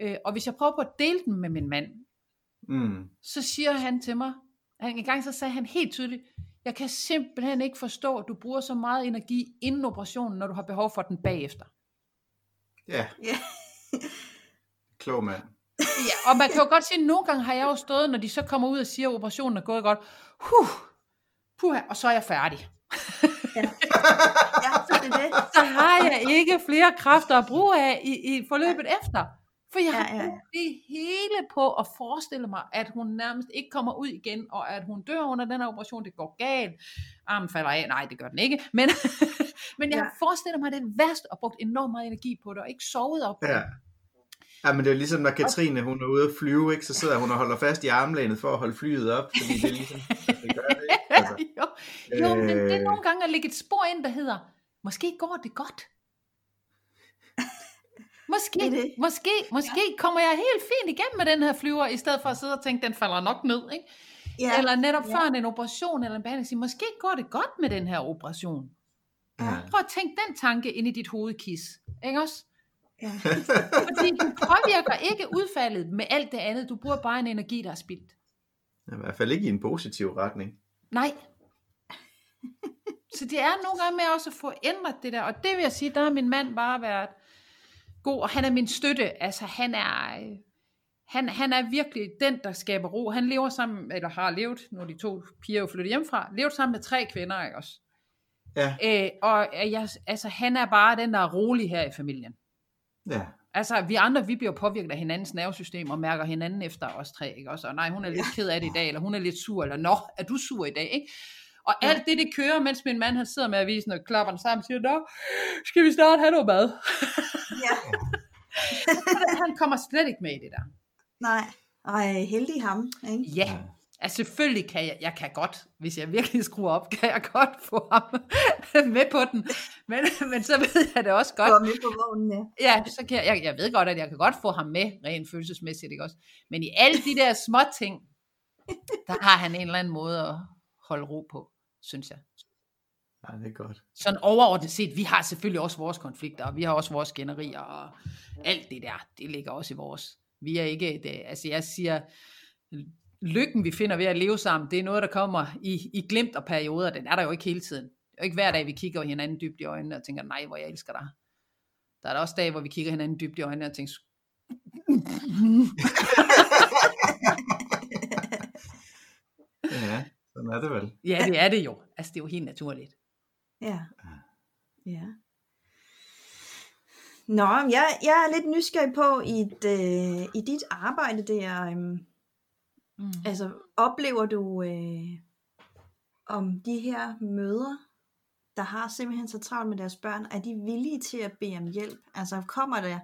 Øh, og hvis jeg prøver på at dele dem med min mand, Mm. så siger han til mig, han, en gang så sagde han helt tydeligt, jeg kan simpelthen ikke forstå, at du bruger så meget energi inden operationen, når du har behov for den bagefter. Ja, Ja. klog mand. Ja, og man kan jo godt sige, at nogle gange har jeg jo stået, når de så kommer ud og siger, at operationen er gået godt, huh, puha, og så er jeg færdig. ja, så er det det. Så har jeg ikke flere kræfter at bruge af i, i forløbet efter. For jeg har Ja, ja, det hele på at forestille mig, at hun nærmest ikke kommer ud igen, og at hun dør under den her operation, det går galt. Armen falder af. Nej, det gør den ikke. Men, men jeg Ja. forestiller mig det værst, og brugt enormt meget energi på det, og ikke sovet op. Ja. det. Ja, men det er ligesom, når Katrine hun er ude at flyve, ikke, så sidder hun og holder fast i armlænet for at holde flyet op, fordi det er ligesom, det gør det, ikke? Altså, jo, jo men det er øh, nogle gange at lægge et spor ind, der hedder, måske går det godt. Måske, Det det. måske, måske kommer jeg helt fint igennem med den her flyver, i stedet for at sidde og tænke, den falder nok ned. Ikke? Ja. Eller netop Ja. før en operation eller en behandling, sige, måske går det godt med den her operation. ja. Prøv at tænke den tanke ind i dit hovedkis. Ikke også? ja. Fordi du påvirker ikke udfaldet med alt det andet. Du bruger bare en energi, der er spildt. I hvert fald ikke i en positiv retning. Nej. Så det er nogle gange med også at få ændret det der. Og det vil jeg sige, der har min mand bare været god. Og han er min støtte. Altså han er... øh, Han, han er virkelig den, der skaber ro. Han lever sammen, eller har levet, når de to piger er jo flyttet hjemmefra, levet sammen med tre kvinder, ikke også? Ja, Øh, og jeg, altså, han er bare den, der er rolig her i familien. ja. Altså, vi andre, vi bliver påvirket af hinandens nervesystem og mærker hinanden efter os tre, ikke også? Og nej, hun er lidt ked af det i dag, eller hun er lidt sur, eller nå, er du sur i dag, ikke? Og Ja. alt det, det kører, mens min mand, han sidder med avisen og klapper den sammen og siger, nå, skal vi snart have noget mad? ja. han kommer slet ikke med i det der. Nej. Ej, heldig ham. Ikke? Ja, altså selvfølgelig kan jeg, jeg kan godt, hvis jeg virkelig skruer op, kan jeg godt få ham med på den. men, men så ved jeg det også godt. Gå med på vognen, ja. Ja, så kan jeg, jeg, jeg ved godt, at jeg kan godt få ham med, rent følelsesmæssigt, ikke også? Men i alle de der små ting, der har han en eller anden måde at holde ro på, synes jeg. Ja, det er godt. Sådan overordnet set, vi har selvfølgelig også vores konflikter, og vi har også vores skænderier, og alt det der, det ligger også i vores. Vi er ikke, det, altså jeg siger, lykken vi finder ved at leve sammen, det er noget, der kommer i, i glimt og perioder, den er der jo ikke hele tiden. Det er jo ikke hver dag, vi kigger hinanden dybt i øjnene og tænker, nej, hvor jeg elsker dig. Der er der også dage, hvor vi kigger hinanden dybt i øjnene og tænker, Ja, sådan er det vel. ja, det er det jo. Altså, det er jo helt naturligt. Ja. Ja. Nå, jeg, jeg er lidt nysgerrig på i, et, øh, i dit arbejde der. Øh, Mm. altså, oplever du øh, om de her mødre, der har simpelthen så travlt med deres børn, er de villige til at bede om hjælp? Altså, kommer der...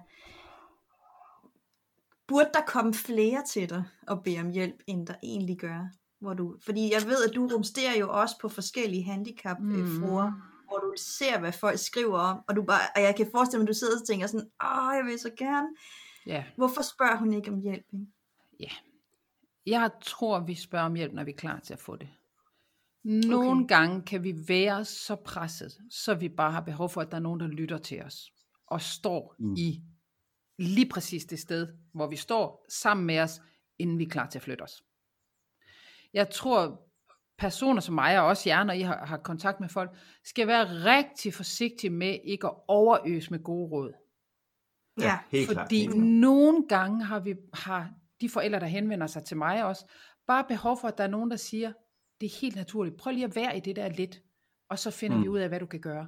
Burde der komme flere til dig og bede om hjælp, end der egentlig gør? Hvor du, fordi jeg ved, at du rumsterer jo også på forskellige handicapfruer, mm. hvor du ser, hvad folk skriver om, og, du bare, og jeg kan forestille mig, at du sidder og tænker sådan, åh, jeg vil så gerne. Ja, Hvorfor spørger hun ikke om hjælp? Ikke? ja. Jeg tror, vi spørger om hjælp, når vi er klar til at få det. Nogle okay. gange kan vi være så presset, så vi bare har behov for, at der er nogen, der lytter til os. Og står mm. i lige præcis det sted, hvor vi står sammen med os, inden vi er klar til at flytte os. Jeg tror, personer som mig, og også jer, når I har, har kontakt med folk, skal være rigtig forsigtige med ikke at overøse med gode råd. Ja, helt klart. Fordi Helt klart. nogle gange har vi har de forældre, der henvender sig til mig også, bare behov for, at der er nogen, der siger, det er helt naturligt, prøv lige at være i det der lidt, og så finder mm. vi ud af, hvad du kan gøre.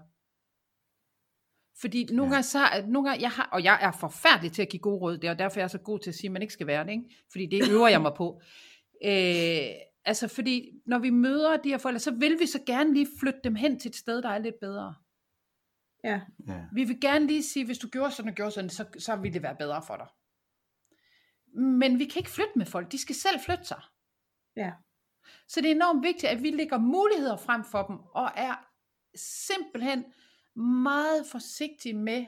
Fordi nogle Ja. gange, så, at nogle gange, jeg har, og jeg er forfærdelig til at give gode råd, det er derfor jeg er så god til at sige, at man ikke skal være det, ikke? fordi det øver jeg mig på. Øh, altså fordi, når vi møder de her forældre, så vil vi så gerne lige flytte dem hen til et sted, der er lidt bedre. ja, Ja. Vi vil gerne lige sige, hvis du gjorde sådan og gjorde sådan, så, så ville det være bedre for dig. Men vi kan ikke flytte med folk. De skal selv flytte sig. ja, Så det er enormt vigtigt, at vi lægger muligheder frem for dem, og er simpelthen meget forsigtige med,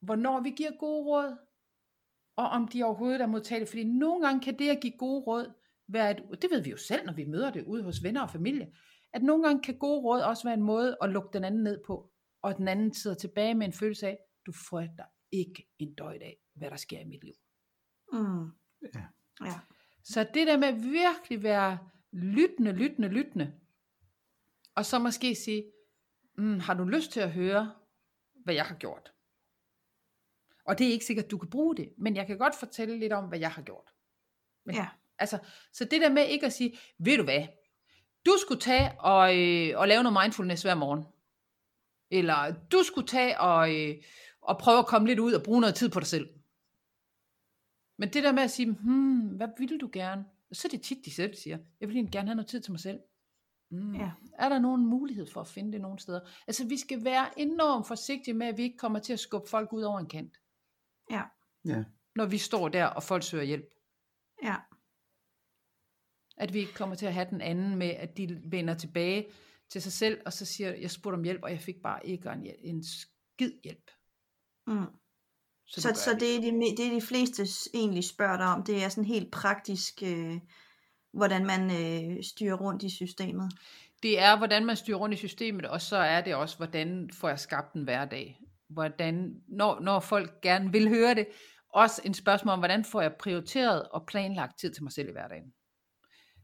hvornår vi giver gode råd, og om de overhovedet er modtagelige. Fordi nogle gange kan det at give gode råd være et, det ved vi jo selv, når vi møder det ude hos venner og familie, at nogle gange kan gode råd også være en måde at lukke den anden ned på, og den anden sidder tilbage med en følelse af, du frygter ikke en døjt af, hvad der sker i mit liv. mm. Ja. ja, Så det der med at virkelig være lyttende, lyttende, lyttende, og så måske sige, mm, har du lyst til at høre, hvad jeg har gjort? Og det er ikke sikkert, at du kan bruge det, men jeg kan godt fortælle lidt om, hvad jeg har gjort. Men, ja, Altså, så det der med ikke at sige, ved du hvad, du skulle tage og, øh, og lave noget mindfulness hver morgen. Eller du skulle tage og, øh, og prøve at komme lidt ud og bruge noget tid på dig selv. Men det der med at sige, hmm, hvad vil du gerne? Så er det tit, de selv siger, jeg vil egentlig gerne have noget tid til mig selv. Mm. Ja. Er der nogen mulighed for at finde det nogle steder? Altså vi skal være enormt forsigtige med, at vi ikke kommer til at skubbe folk ud over en kant, ja, Ja. når vi står der, og folk søger hjælp. ja, At vi ikke kommer til at have den anden med, at de vender tilbage til sig selv, og så siger, jeg spurgte om hjælp, og jeg fik bare ikke en, en skid hjælp. mm. Så, Så, det så det, er de, det er de fleste egentlig spørger dig om, det er sådan helt praktisk, øh, hvordan man øh, styrer rundt i systemet. det er, hvordan man styrer rundt i systemet, og så er det også, hvordan får jeg skabt en hverdag. Hvordan, når, når folk gerne vil høre det, også en spørgsmål om, hvordan får jeg prioriteret og planlagt tid til mig selv i hverdagen.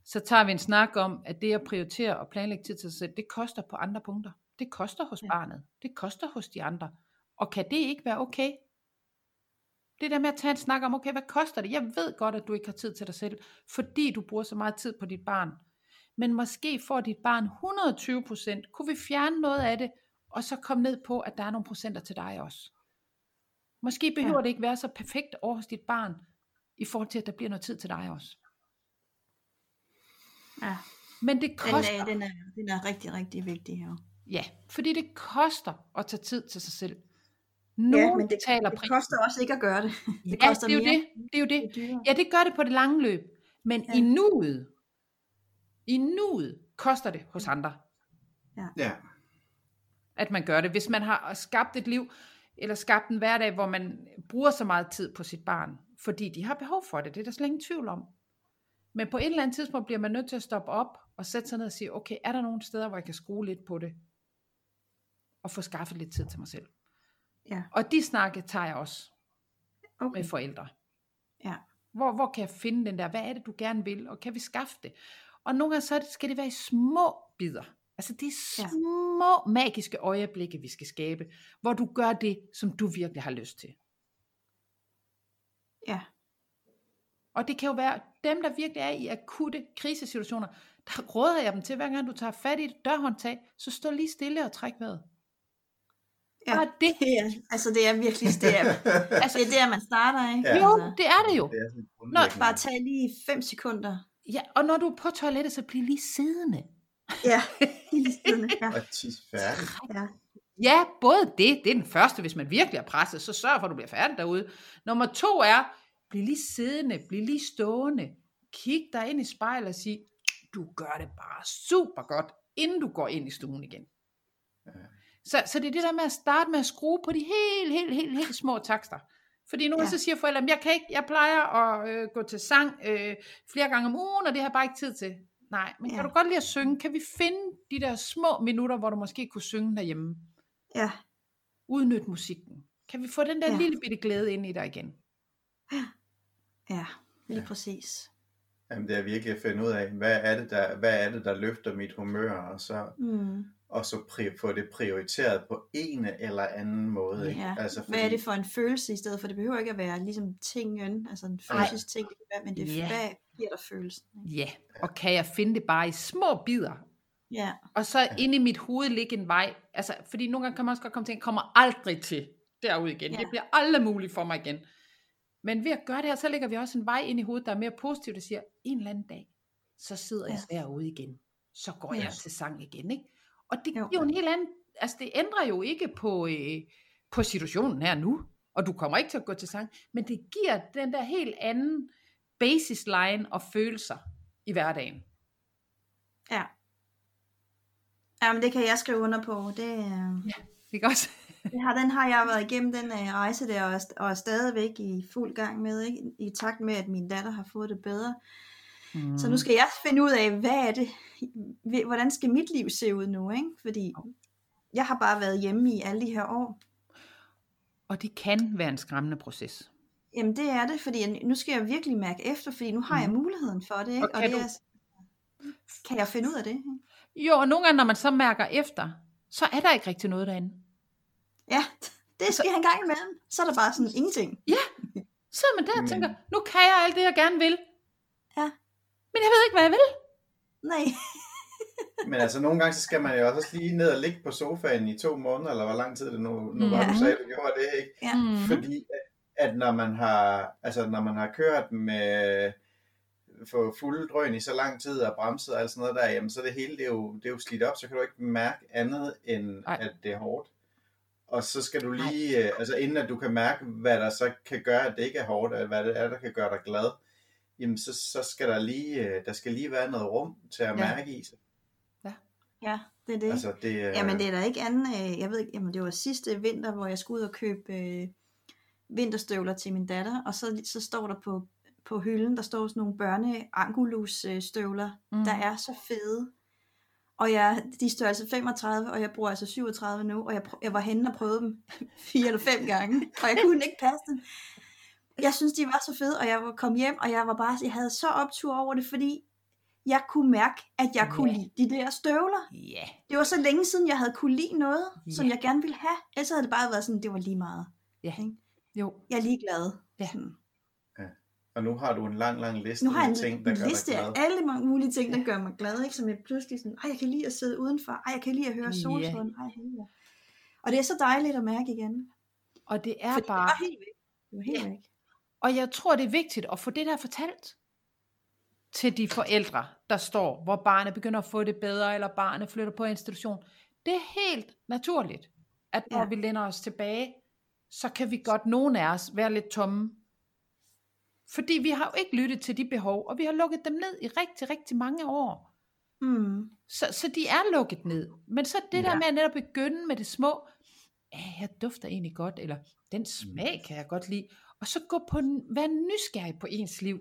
Så tager vi en snak om, at det at prioritere og planlægge tid til sig selv, det koster på andre punkter. Det koster hos Ja. barnet. Det koster hos de andre. Og kan det ikke være okay? Det der med at tage en snak om, okay, hvad koster det? Jeg ved godt, at du ikke har tid til dig selv, fordi du bruger så meget tid på dit barn. Men måske får dit barn 120 procent. Kunne vi fjerne noget af det, og så komme ned på, at der er nogle procenter til dig også? Måske behøver Ja. det ikke være så perfekt over hos dit barn, i forhold til, at der bliver noget tid til dig også. Ja, Men det den koster, er, den, er, den er rigtig, rigtig vigtig her. ja, fordi det koster at tage tid til sig selv. Ja, Nogen men det, betaler det koster også ikke at gøre det. Det ja, koster det er jo mere. det. Det er jo det. Det er. Ja, det gør det på det lange løb. Men Ja. i nuet, i nuet koster det hos andre. Ja. at man gør det. Hvis man har skabt et liv, eller skabt en hverdag, hvor man bruger så meget tid på sit barn, fordi de har behov for det, det er der slet ingen tvivl om. Men på et eller andet tidspunkt bliver man nødt til at stoppe op, og sætte sig ned og sige, okay, er der nogle steder, hvor jeg kan skrue lidt på det, og få skaffet lidt tid til mig selv. Ja. Og de snakke tager jeg også Okay. med forældre. Ja. Hvor, hvor kan jeg finde den der, hvad er det du gerne vil, og kan vi skaffe det? Og nogle gange så skal det være i små bidder. Altså det er Ja. små magiske øjeblikke, vi skal skabe, hvor du gør det, som du virkelig har lyst til. Ja. Og det kan jo være dem, der virkelig er i akutte krisesituationer, der råder jeg dem til, hver gang du tager fat i et dørhåndtag, så stå lige stille og træk vejret. Ja. Bare det. Det er, altså det er virkelig det er, Altså, det er der, man starter, ikke? Ja. jo, Altså, det er det jo. Det er sådan Nå, grundlæggende. bare tage lige 5 sekunder. Ja, og når du er på toilettet, så bliv lige siddende. Ja, hele tiden. Ja. Og tis færdig. ja. Ja, både det, det er den første, hvis man virkelig er presset, så sørg for, at du bliver færdig derude. Nummer to er, bliv lige siddende, bliv lige stående, kig dig ind i spejlet og sig, du gør det bare super godt, inden du går ind i stuen igen. Så, så det er det der med at starte med at skrue på de helt, helt, helt, helt små takster. Fordi nogle Ja. ja. så siger forældre, jeg kan ikke, jeg plejer at øh, gå til sang øh, flere gange om ugen, og det har jeg bare ikke tid til. Nej, men ja. Ja. kan du godt lide at synge? Kan vi finde de der små minutter, hvor du måske kunne synge derhjemme? Ja. udnytte musikken? Kan vi få den der ja. Ja. lille bitte glæde ind i dig igen? Ja, lige Ja. præcis. Jamen, det er virkelig at finde ud af, hvad er det, der, hvad er det, der løfter mit humør, og så, Mm. og så pri- få det prioriteret på en eller anden måde. Ikke? Ja. Altså, Hvad er det for en følelse i stedet for? Det behøver ikke at være ligesom tingen, altså en fysisk ting, men det er, Ja. hvad giver dig følelsen? ikke? Ja, og kan jeg finde det bare i små bidder? Ja, Og så inde i mit hoved ligge en vej. Altså, fordi nogle gange kan man også godt komme til, at jeg kommer aldrig til derud igen. Ja. Det bliver aldrig muligt for mig igen. Men ved at gøre det her, så lægger vi også en vej ind i hovedet, der er mere positiv, der siger, en eller anden dag, så sidder jeg Ja. derude igen. Så går Ja. jeg til sang igen. Ikke? Og det Jo. giver jo en helt anden, altså det ændrer jo ikke på, øh, på situationen her nu. Og du kommer ikke til at gå til sang, men det giver den der helt anden basisline og følelser i hverdagen. ja. Ja, men det kan jeg skrive under på. Det, øh, Ikke også? Det har, den har jeg været igennem, den øh, rejse der, og, er st- og er stadigvæk i fuld gang med, ikke? i takt med, at min datter har fået det bedre. Mm. Så nu skal jeg finde ud af, hvad er det, hvordan skal mit liv se ud nu, ikke? Fordi jeg har bare været hjemme i alle de her år. Og det kan være en skræmmende proces. Jamen det er det, fordi nu skal jeg virkelig mærke efter, fordi nu har jeg Mhm. muligheden for det, ikke? Og Og, kan det du- er, kan jeg finde ud af det? Ikke? Jo, og nogle gange, når man så mærker efter, så er der ikke rigtig noget derinde. Ja, det sker en gang imellem. Så er der bare sådan ingenting. Så er man der og tænker, nu kan jeg alt det, jeg gerne vil. Ja. Men jeg ved ikke, hvad jeg vil. Nej. Men altså, nogle gange, så skal man jo også lige ned og ligge på sofaen i to måneder, eller hvor lang tid det nu, nu var, Ja. du sagde, du gjorde det, ikke? Ja. Mm. Fordi at, at når man har, altså når man har kørt med for fulde drøn i så lang tid og bremset og alt sådan noget der, jamen så er det hele, det er, jo, det er jo slidt op, så kan du ikke mærke andet end, Nej. at det er hårdt. Og så skal du lige, øh, altså inden at du kan mærke, hvad der så kan gøre, at det ikke er hårdt, eller hvad det er, der kan gøre dig glad, jamen så, så skal der lige, øh, der skal lige være noget rum til at Ja. mærke i sig. Ja, det er det. Altså det, øh, Jamen det er der ikke anden, øh, jeg ved ikke, jamen det var sidste vinter, hvor jeg skulle ud og købe øh, vinterstøvler til min datter, og så, så står der på, på hylden, der står sådan nogle børne angulus øh, støvler, mm. der er så fede. Og jeg, de står altså 35, og jeg bruger altså 37 nu, og jeg, jeg var henne og prøvede dem fire eller fem gange, og jeg kunne ikke passe dem. Jeg synes, de var så fede, og jeg var kom hjem, og jeg var bare, jeg havde så optur over det, fordi jeg kunne mærke, at jeg kunne Ja. lide de der støvler. Ja. Det var så længe siden, jeg havde kunne lide noget, Ja. som jeg gerne ville have. Ellers havde det bare været sådan, det var lige meget. Ja. Ikke? Jo. Jeg er ligeglad. Ja. Sådan. Og nu har du en lang, lang liste Nu har jeg med en, ting, der en gør dig liste glad. af alle mulige ting, der gør mig glad. Ikke? Som jeg pludselig sådan, ej, jeg kan lide at sidde udenfor. Ej, jeg kan lide at høre solstrålen. Ej, ja. Og det er så dejligt at mærke igen. Og det er Fordi det bare... var helt væk. Det var helt Ja. væk. Og jeg tror, det er vigtigt at få det der fortalt til de forældre, der står, hvor barnet begynder at få det bedre, eller barnet flytter på institution. Det er helt naturligt, at når Ja. vi lænder os tilbage, så kan vi godt, nogen af os, være lidt tomme. Fordi vi har jo ikke lyttet til de behov, og vi har lukket dem ned i rigtig, rigtig mange år. Mm. Så, så de er lukket ned. Men så det ja. der med at netop begynde med det små, "Ah, her dufter egentlig godt, eller den smag kan jeg godt lide, og så gå på, være nysgerrig på ens liv,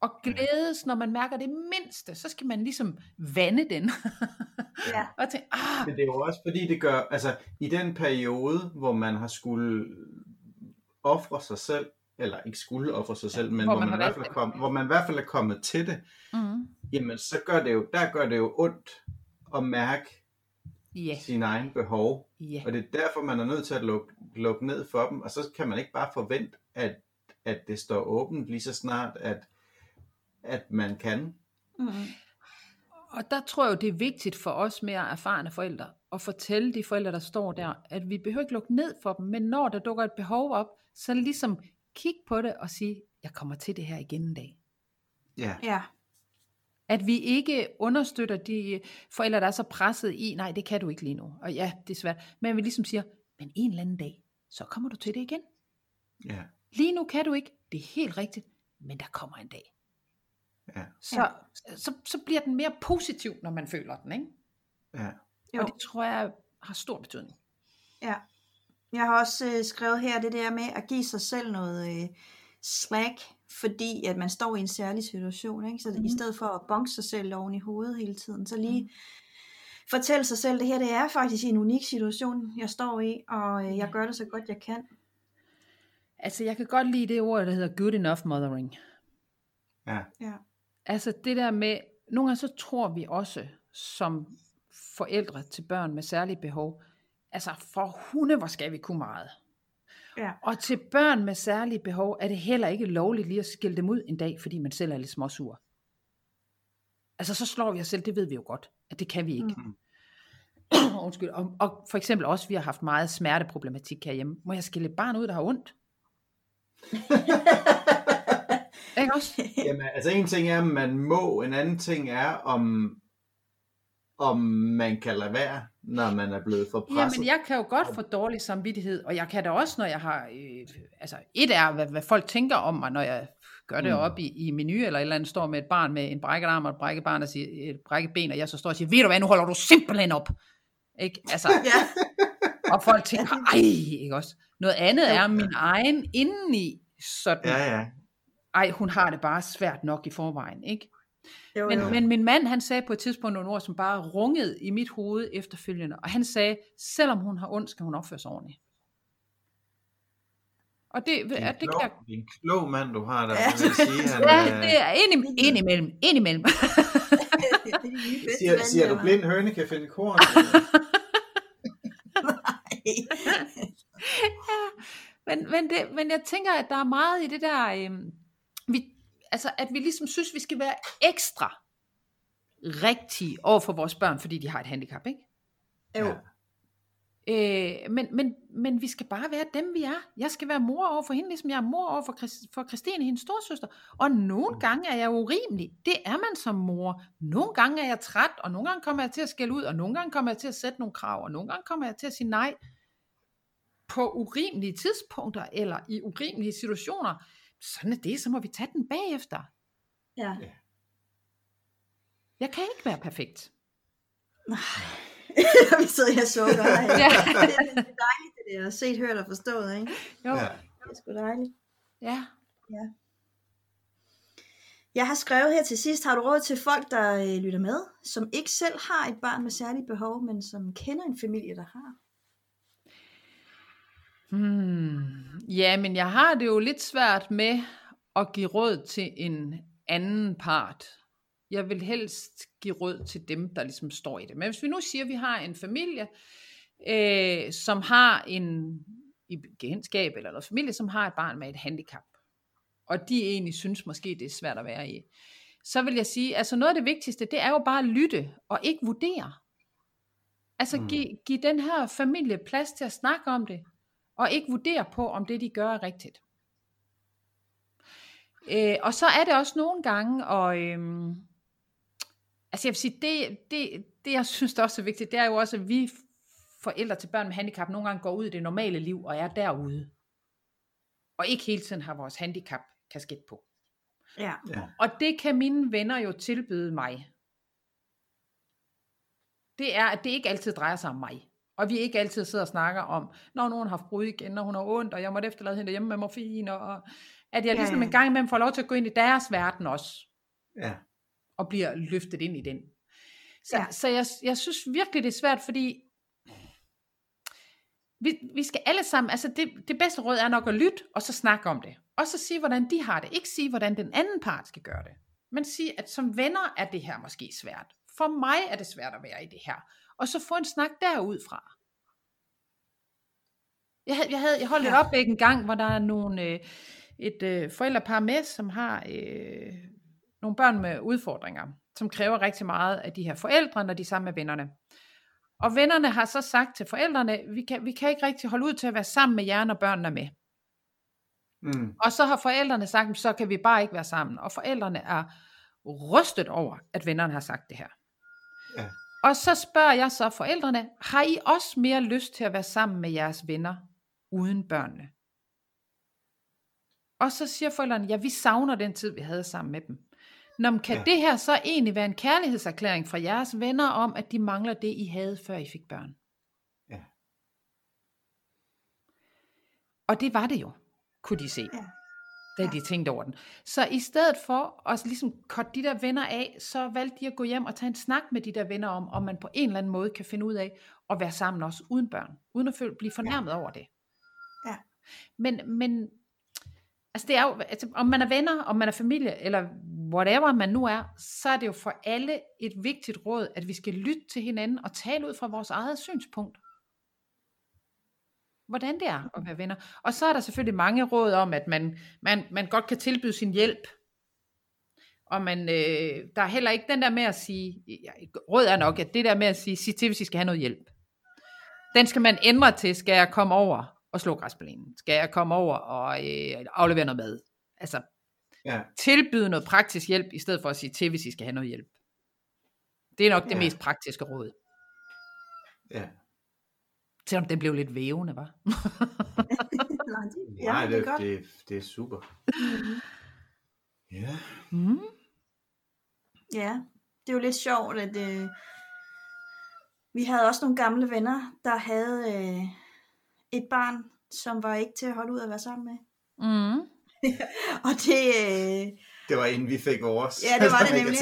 og glædes, når man mærker det mindste, så skal man ligesom vande den. Ja. og tænke, ah, Men det er jo også fordi, det gør, altså i den periode, hvor man har skulle ofre sig selv, eller ikke skulle ofre sig selv, men hvor hvor, man man, i hvert fald kom, hvor man i hvert fald er kommet til det, mm, jamen så gør det jo, der gør det jo ondt at mærke ja, sine egne behov. ja, Og det er derfor, man er nødt til at lukke, lukke ned for dem, og så kan man ikke bare forvente, at, at det står åbent lige så snart, at, at man kan. Mm. Og der tror jeg jo, det er vigtigt for os mere erfarne forældre, at fortælle de forældre, der står der, at vi behøver ikke lukke ned for dem, men når der dukker et behov op, så ligesom kig på det og sige, jeg kommer til det her igen en dag. Ja, Ja. At vi ikke understøtter de forældre, der er så presset i, nej, det kan du ikke lige nu. Og ja, det er svært. Men vi ligesom siger, men en eller anden dag, så kommer du til det igen. ja, Lige nu kan du ikke. Det er helt rigtigt. Men der kommer en dag. ja, Så, så, så bliver den mere positiv, når man føler den. Ikke? ja. Jo. Og det tror jeg har stor betydning. Ja. Jeg har også øh, skrevet her det der med at give sig selv noget øh, slack, fordi at man står i en særlig situation. Ikke? Så mm. i stedet for at bonke sig selv oven i hovedet hele tiden, så lige mm. fortælle sig selv, det her det er faktisk en unik situation, jeg står i, og øh, jeg gør det så godt jeg kan. Altså, jeg kan godt lide det ord, der hedder good enough mothering. ja. Ja. Altså det der med, nogle gange så tror vi også, som forældre til børn med særlige behov, altså for hunde, hvor skal vi kunne meget. Ja. Og til børn med særlige behov, er det heller ikke lovligt lige at skille dem ud en dag, fordi man selv er lidt småsur. Altså så slår vi os selv, det ved vi jo godt, at det kan vi ikke. Mm. Undskyld. Og, og for eksempel også, vi har haft meget smerteproblematik herhjemme. Må jeg skille et barn ud, der har ondt? ikke også? Jamen, altså en ting er, om man må, en anden ting er, om, om man kan lade være, når man er blevet for presset. Jamen, jeg kan jo godt få dårlig samvittighed, og jeg kan da også, når jeg har, øh, altså et er, hvad, hvad folk tænker om mig, når jeg gør det mm. op i, i menu, eller et eller andet står med et barn med en brækket arm og et brækket, barn og siger, et brækket ben, og jeg så står og siger, ved du hvad, nu holder du simpelthen op. Ikke? Altså, Ja. og folk tænker, ej, ikke også? Noget andet er min egen indeni, sådan, Ja, ja. ej, hun har det bare svært nok i forvejen, ikke? Jo, Men, jo. men min mand, han sagde på et tidspunkt nogle ord, som bare rungede i mit hoved efterfølgende. Og han sagde, selvom hun har ondt, skal hun opføre sig ordentligt. Og det, Det er, ja, en det kan klog, jeg... det er en klog mand, du har der. Ja. Ja. Vil jeg sige, han, Ja, øh, det er ind, ind imellem. Ind imellem. det de nye bedste siger, siger du blind høne kan finde korn? men, men, det, men jeg tænker, at der er meget i det der... Øhm, vi, altså, at vi ligesom synes, vi skal være ekstra rigtige over for vores børn, fordi de har et handicap, ikke? jo. Ja. Øh, men, men, men vi skal bare være dem, vi er. Jeg skal være mor over for hende, ligesom jeg er mor over for, Chris, for Christine, hendes storsøster. Og nogle gange er jeg urimelig. Det er man som mor. Nogle gange er jeg træt, og nogle gange kommer jeg til at skælde ud, og nogle gange kommer jeg til at sætte nogle krav, og nogle gange kommer jeg til at sige nej på urimelige tidspunkter, eller i urimelige situationer. Sådan er det, så må vi tage den bagefter. Ja. Jeg kan ikke være perfekt. vi sidder her sukker. Ja. det, er- det er dejligt, det der. Set, hørt og forstået, ikke? Jo, Ja. ja. Det er sgu dejligt. ja. Jeg har skrevet her til sidst, har du råd til folk, der øh, lytter med, som ikke selv har et barn med særlige behov, men som kender en familie, der har? Hmm. Ja, men jeg har det jo lidt svært med at give råd til en anden part. Jeg vil helst give råd til dem, der ligesom står i det. Men hvis vi nu siger, at vi har en familie, øh, som har en i genskab eller noget familie, som har et barn med et handicap, og de egentlig synes måske, det er svært at være i, så vil jeg sige, altså noget af det vigtigste, det er jo bare at lytte og ikke vurdere. Altså Mm. giv, giv den her familie plads til at snakke om det, og ikke vurdere på, om det de gør er rigtigt. Øh, og så er det også nogle gange, og øhm, altså jeg vil sige, det, det, det jeg synes der også er vigtigt, det er jo også, at vi forældre til børn med handicap nogle gange går ud i det normale liv, og er derude. Og ikke hele tiden har vores handicap kasket på. Ja. Ja. Og det kan mine venner jo tilbyde mig. det er, at det ikke altid drejer sig om mig. Og vi ikke altid sidder og snakker om, når nogen har haft brud igen, og hun har ondt, og jeg måtte efterlade hende hjemme med morfin, og at jeg ligesom Ja, ja. en gang imellem får lov til at gå ind i deres verden også, Ja. og bliver løftet ind i den. Så, ja. Ja. så jeg, jeg synes virkelig, det er svært, fordi vi, vi skal alle sammen, altså det, det bedste råd er nok at lytte, og så snakke om det. Og så sige, hvordan de har det. Ikke sige, hvordan den anden part skal gøre det. Men sige, at som venner er det her måske svært. For mig er det svært at være i det her. Og så få en snak derudfra. Jeg, havde, jeg, havde, jeg holdt ja. et oplæg en gang, hvor der er nogle, øh, et øh, forældrepar med, som har øh, nogle børn med udfordringer, som kræver rigtig meget af de her forældre, når de er sammen med vennerne. Og vennerne har så sagt til forældrene, vi kan, vi kan ikke rigtig holde ud til at være sammen med jer, når børnene er med. Mm. Og så har forældrene sagt, så kan vi bare ikke være sammen. Og forældrene er rystet over, at vennerne har sagt det her. Ja. Og så spørger jeg så forældrene, har I også mere lyst til at være sammen med jeres venner, uden børnene? Og så siger forældrene, ja, vi savner den tid, vi havde sammen med dem. Nå, men kan Ja. ja. det her så egentlig være en kærlighedserklæring fra jeres venner om, at de mangler det, I havde, før I fik børn? Ja. Og det var det jo, kunne de se, Ja. Da Ja. de tænkte over den. Så i stedet for at ligesom korte de der venner af, så valgte de at gå hjem og tage en snak med de der venner om, om man på en eller anden måde kan finde ud af at være sammen også uden børn, uden at føle, blive fornærmet over det. Ja. Men, men altså det er jo, altså, om man er venner, om man er familie, eller whatever man nu er, så er det jo for alle et vigtigt råd, at vi skal lytte til hinanden og tale ud fra vores eget synspunkt. Hvordan det er at være venner. Og så er der selvfølgelig mange råd om, at man, man, man godt kan tilbyde sin hjælp. Og man, øh, der er heller ikke den der med at sige, ja, råd er nok, at det der med at sige, sig til, hvis I skal have noget hjælp. Den skal man ændre til, skal jeg komme over og slå græsplænen? Skal jeg komme over og øh, aflevere noget mad? Altså, Ja. tilbyde noget praktisk hjælp, i stedet for at sige til, hvis I skal have noget hjælp. Det er nok det Ja. mest praktiske råd. Ja. Selvom det blev lidt vævende, var. Nej, det, Ja, det er godt. det, det er super. Ja. Mm. Ja, det er jo lidt sjovt, at øh, vi havde også nogle gamle venner, der havde øh, et barn, som var ikke til at holde ud at være sammen med. Mm. Og det, øh, Det var inden vi fik vores. ja, det var det nemlig.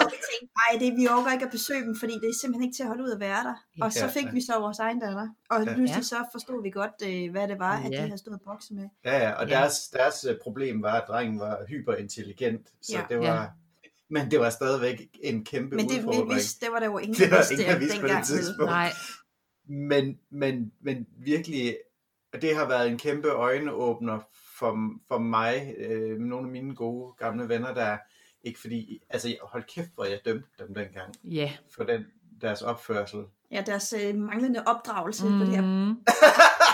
Og, vi tænkte, nej, det, vi overgår ikke at besøge dem, fordi det er simpelthen ikke til at holde ud at være der. Og så Ja, fik ja. vi så vores egen datter. Og Ja. pludselig Ja. så forstod vi godt, øh, hvad det var, at Ja. de havde stået og bokset med. Ja, ja, og Ja. deres, deres øh, problem var, at drengen var hyperintelligent, så Ja. det var, Ja. men det var stadigvæk en kæmpe Men det, vi udfordring. vidste, det var der jo ingen, Det var ingen, der vidste på det tidspunkt. Nej, Men, men, men virkelig, og det har været en kæmpe øjenåbner for, for mig, øh, nogle af mine gode gamle venner, der ikke fordi, altså hold kæft, hvor jeg dømte dem dengang, ja. for den, deres opførsel. Ja, deres øh, manglende opdragelse mm. på det her Mm.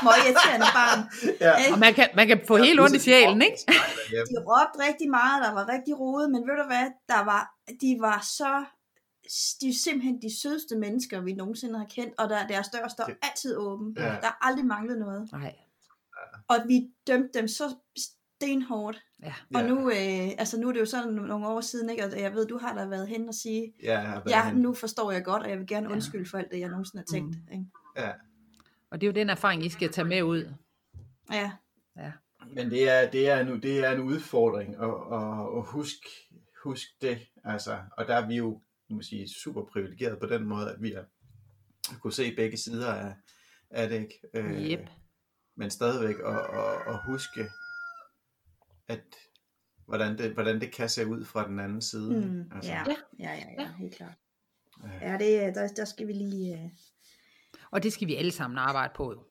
små irriterende barn. Ja. Og man kan, man kan få helt ondt i sjælen, ikke? De råbte rigtig meget, der var rigtig rodet, men ved du hvad, der var, de var så, de er simpelthen de sødeste mennesker, vi nogensinde har kendt, og der, deres dør står altid åben. Ja. Der er aldrig manglet noget. Nej. Og vi dømte dem så stenhårdt. Ja. Og nu, øh, altså nu er det jo sådan nogle år siden, ikke? og jeg ved, du har da været hen og sige, Ja, jeg har været ja, hen. nu forstår jeg godt, og jeg vil gerne Ja. undskylde for alt det, jeg nogensinde har tænkt. Mm. Ikke? Ja. Og det er jo den erfaring, I skal tage med ud. Ja, Ja. Men det er, det er, en, det er en udfordring at, at, at huske, husk det. Altså, og der er vi jo må sige, super privilegeret på den måde, at vi har kunne se begge sider af, af det. Ikke? Øh, Yep. Men stadigvæk at, at, at huske, at hvordan det, hvordan det kan se ud fra den anden side. mm, altså, ja. Ja. ja, ja, helt klart. Ja. Ja, det, der, der skal vi lige... Øh... Og det skal vi alle sammen arbejde på. Jo.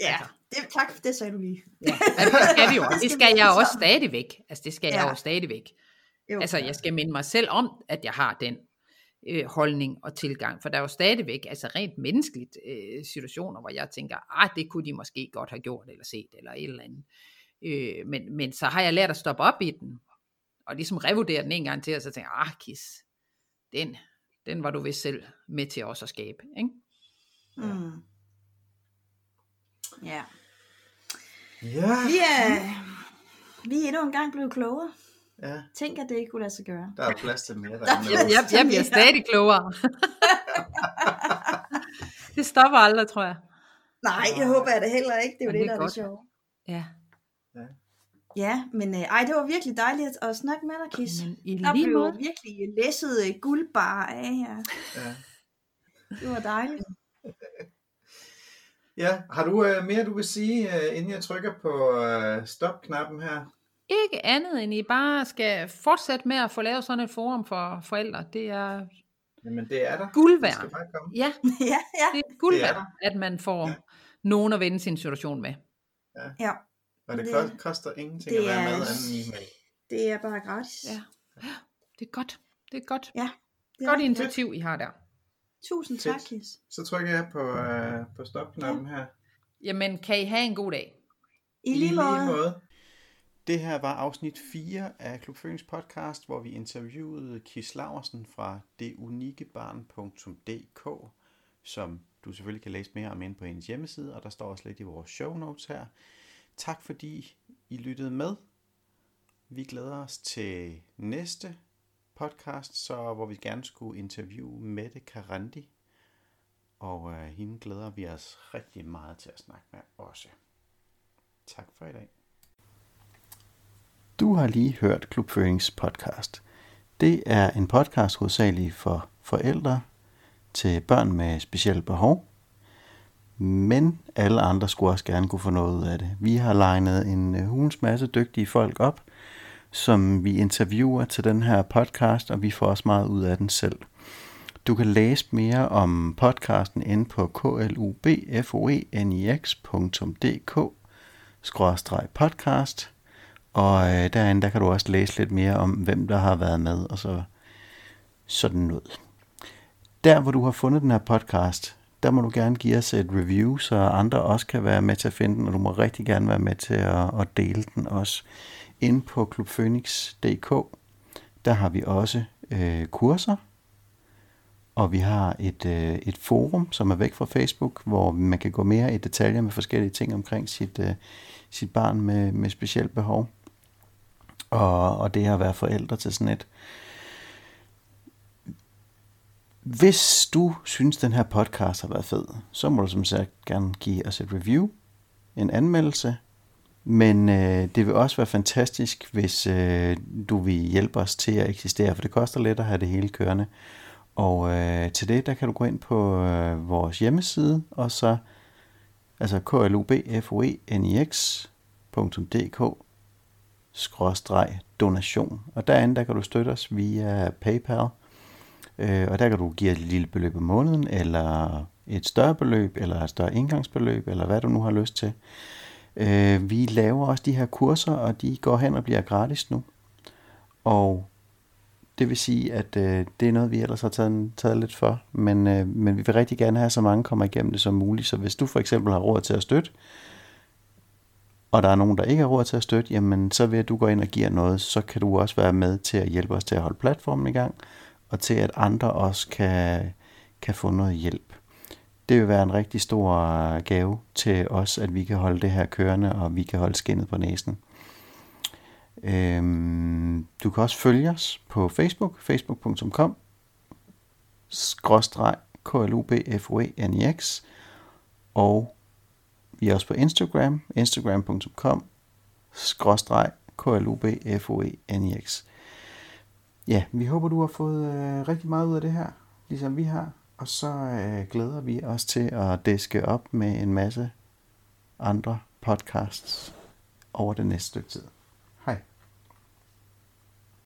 Ja, Altså. det, tak for det sagde du lige. Ja. Altså, det skal vi jo. Det Det skal skal vi jeg også sammen. stadigvæk. Altså, det skal jeg Ja. jo stadigvæk. Jo. Altså, jeg skal minde mig selv om, at jeg har den øh, holdning og tilgang. For der er jo stadigvæk, altså rent menneskeligt, øh, situationer, hvor jeg tænker, ah, det kunne de måske godt have gjort, eller set, eller et eller andet. Øh, men, men så har jeg lært at stoppe op i den, og ligesom revurdere den en gang til, og så tænker jeg, ah, kis, den, den var du vist selv med til også at skabe. Ikke? Mm. Ja. Ja. Vi er, vi er endnu en gang blevet klogere. Ja, Tænk, at det ikke kunne lade sig gøre. der er plads til mere. Der er derinde. plads. Jeg, jeg bliver Ja. stadig klogere. det stopper aldrig, tror jeg. Nej, jeg håber jeg det heller ikke. Det er jo det, det er der er det godt. sjove. Ja, Ja, men øh, ej, det var virkelig dejligt at, at snakke med dig, Kis. men i Der lige blev måde. virkelig læsset øh, guldbar af jer. Ja. Det var dejligt. ja, har du øh, mere, du vil sige, øh, inden jeg trykker på øh, stop-knappen her? Ikke andet end I bare skal fortsætte med at få lavet sådan et forum for forældre. Det er Jamen, det er der. guld Det værd. skal bare komme. Ja, ja, ja, det er guld Det værd, at man får nogen at vende sin situation med. ja. Og det, Det- kost- koster ingenting det at være er- med anden e-mail. Det er bare gratis. Ja. Det er godt. Det er godt. Ja, det er Godt rigtig initiativ, I har der. Tusind Fedt. tak, Kis. Så trykker jeg på, øh, på stop-knappen her. Jamen, kan I have en god dag? I lige måde. måde. Det her var afsnit 4 af Klub Fønings podcast, hvor vi interviewede Kis Laversen fra deunikebarn.dk, som du selvfølgelig kan læse mere om inde på hendes hjemmeside, og der står også lidt i vores show notes her. Tak fordi I lyttede med. Vi glæder os til næste podcast, så hvor vi gerne skulle interviewe Mette Karandi, og øh, hende glæder vi os rigtig meget til at snakke med også. Tak for i dag. Du har lige hørt Klubførings podcast. Det er en podcast hovedsageligt for forældre til børn med specielle behov. Men alle andre skulle også gerne kunne få noget ud af det. Vi har legnet en øh, hulens masse dygtige folk op, som vi interviewer til den her podcast, og vi får også meget ud af den selv. Du kan læse mere om podcasten inde på klubfoenix.dk e podcast og øh, derinde der kan du også læse lidt mere om, hvem der har været med, og så sådan noget. Der, hvor du har fundet den her podcast, der må du gerne give os et review, så andre også kan være med til at finde den, og du må rigtig gerne være med til at, at dele den også. Inde på klubphoenix.dk, der har vi også øh, kurser, og vi har et, øh, et forum, som er væk fra Facebook, hvor man kan gå mere i detaljer med forskellige ting omkring sit, øh, sit barn med, med specielt behov. Og, og det at være forældre til sådan et. Hvis du synes, den her podcast har været fed, så må du som sagt gerne give os et review, en anmeldelse. Men øh, det vil også være fantastisk, hvis øh, du vil hjælpe os til at eksistere, for det koster lidt at have det hele kørende. Og øh, til det, der kan du gå ind på øh, vores hjemmeside, og så altså klubfoenix.dk skråstreg donation. Og derinde, der kan du støtte os via PayPal. Øh, og der kan du give et lille beløb om måneden, eller et større beløb, eller et større indgangsbeløb, eller hvad du nu har lyst til. Øh, vi laver også de her kurser, og de går hen og bliver gratis nu. Og det vil sige, at øh, det er noget, vi ellers har taget, taget lidt for. Men, øh, men vi vil rigtig gerne have, så mange kommer igennem det som muligt. Så hvis du for eksempel har råd til at støtte, og der er nogen, der ikke har råd til at støtte, jamen så ved at du går ind og giver noget, så kan du også være med til at hjælpe os til at holde platformen i gang, og til at andre også kan, kan få noget hjælp. Det vil være en rigtig stor øh, gave til os, at vi kan holde det her kørende, og vi kan holde skinnet på næsen. Øhm, du kan også følge os på Facebook, facebook.com skråstreg klubfoenix og vi er også på Instagram, instagram.com skråstreg klubfoenix Ja, vi håber du har fået øh, rigtig meget ud af det her, ligesom vi har, og så øh, glæder vi os til at diske op med en masse andre podcasts over det næste stykke tid.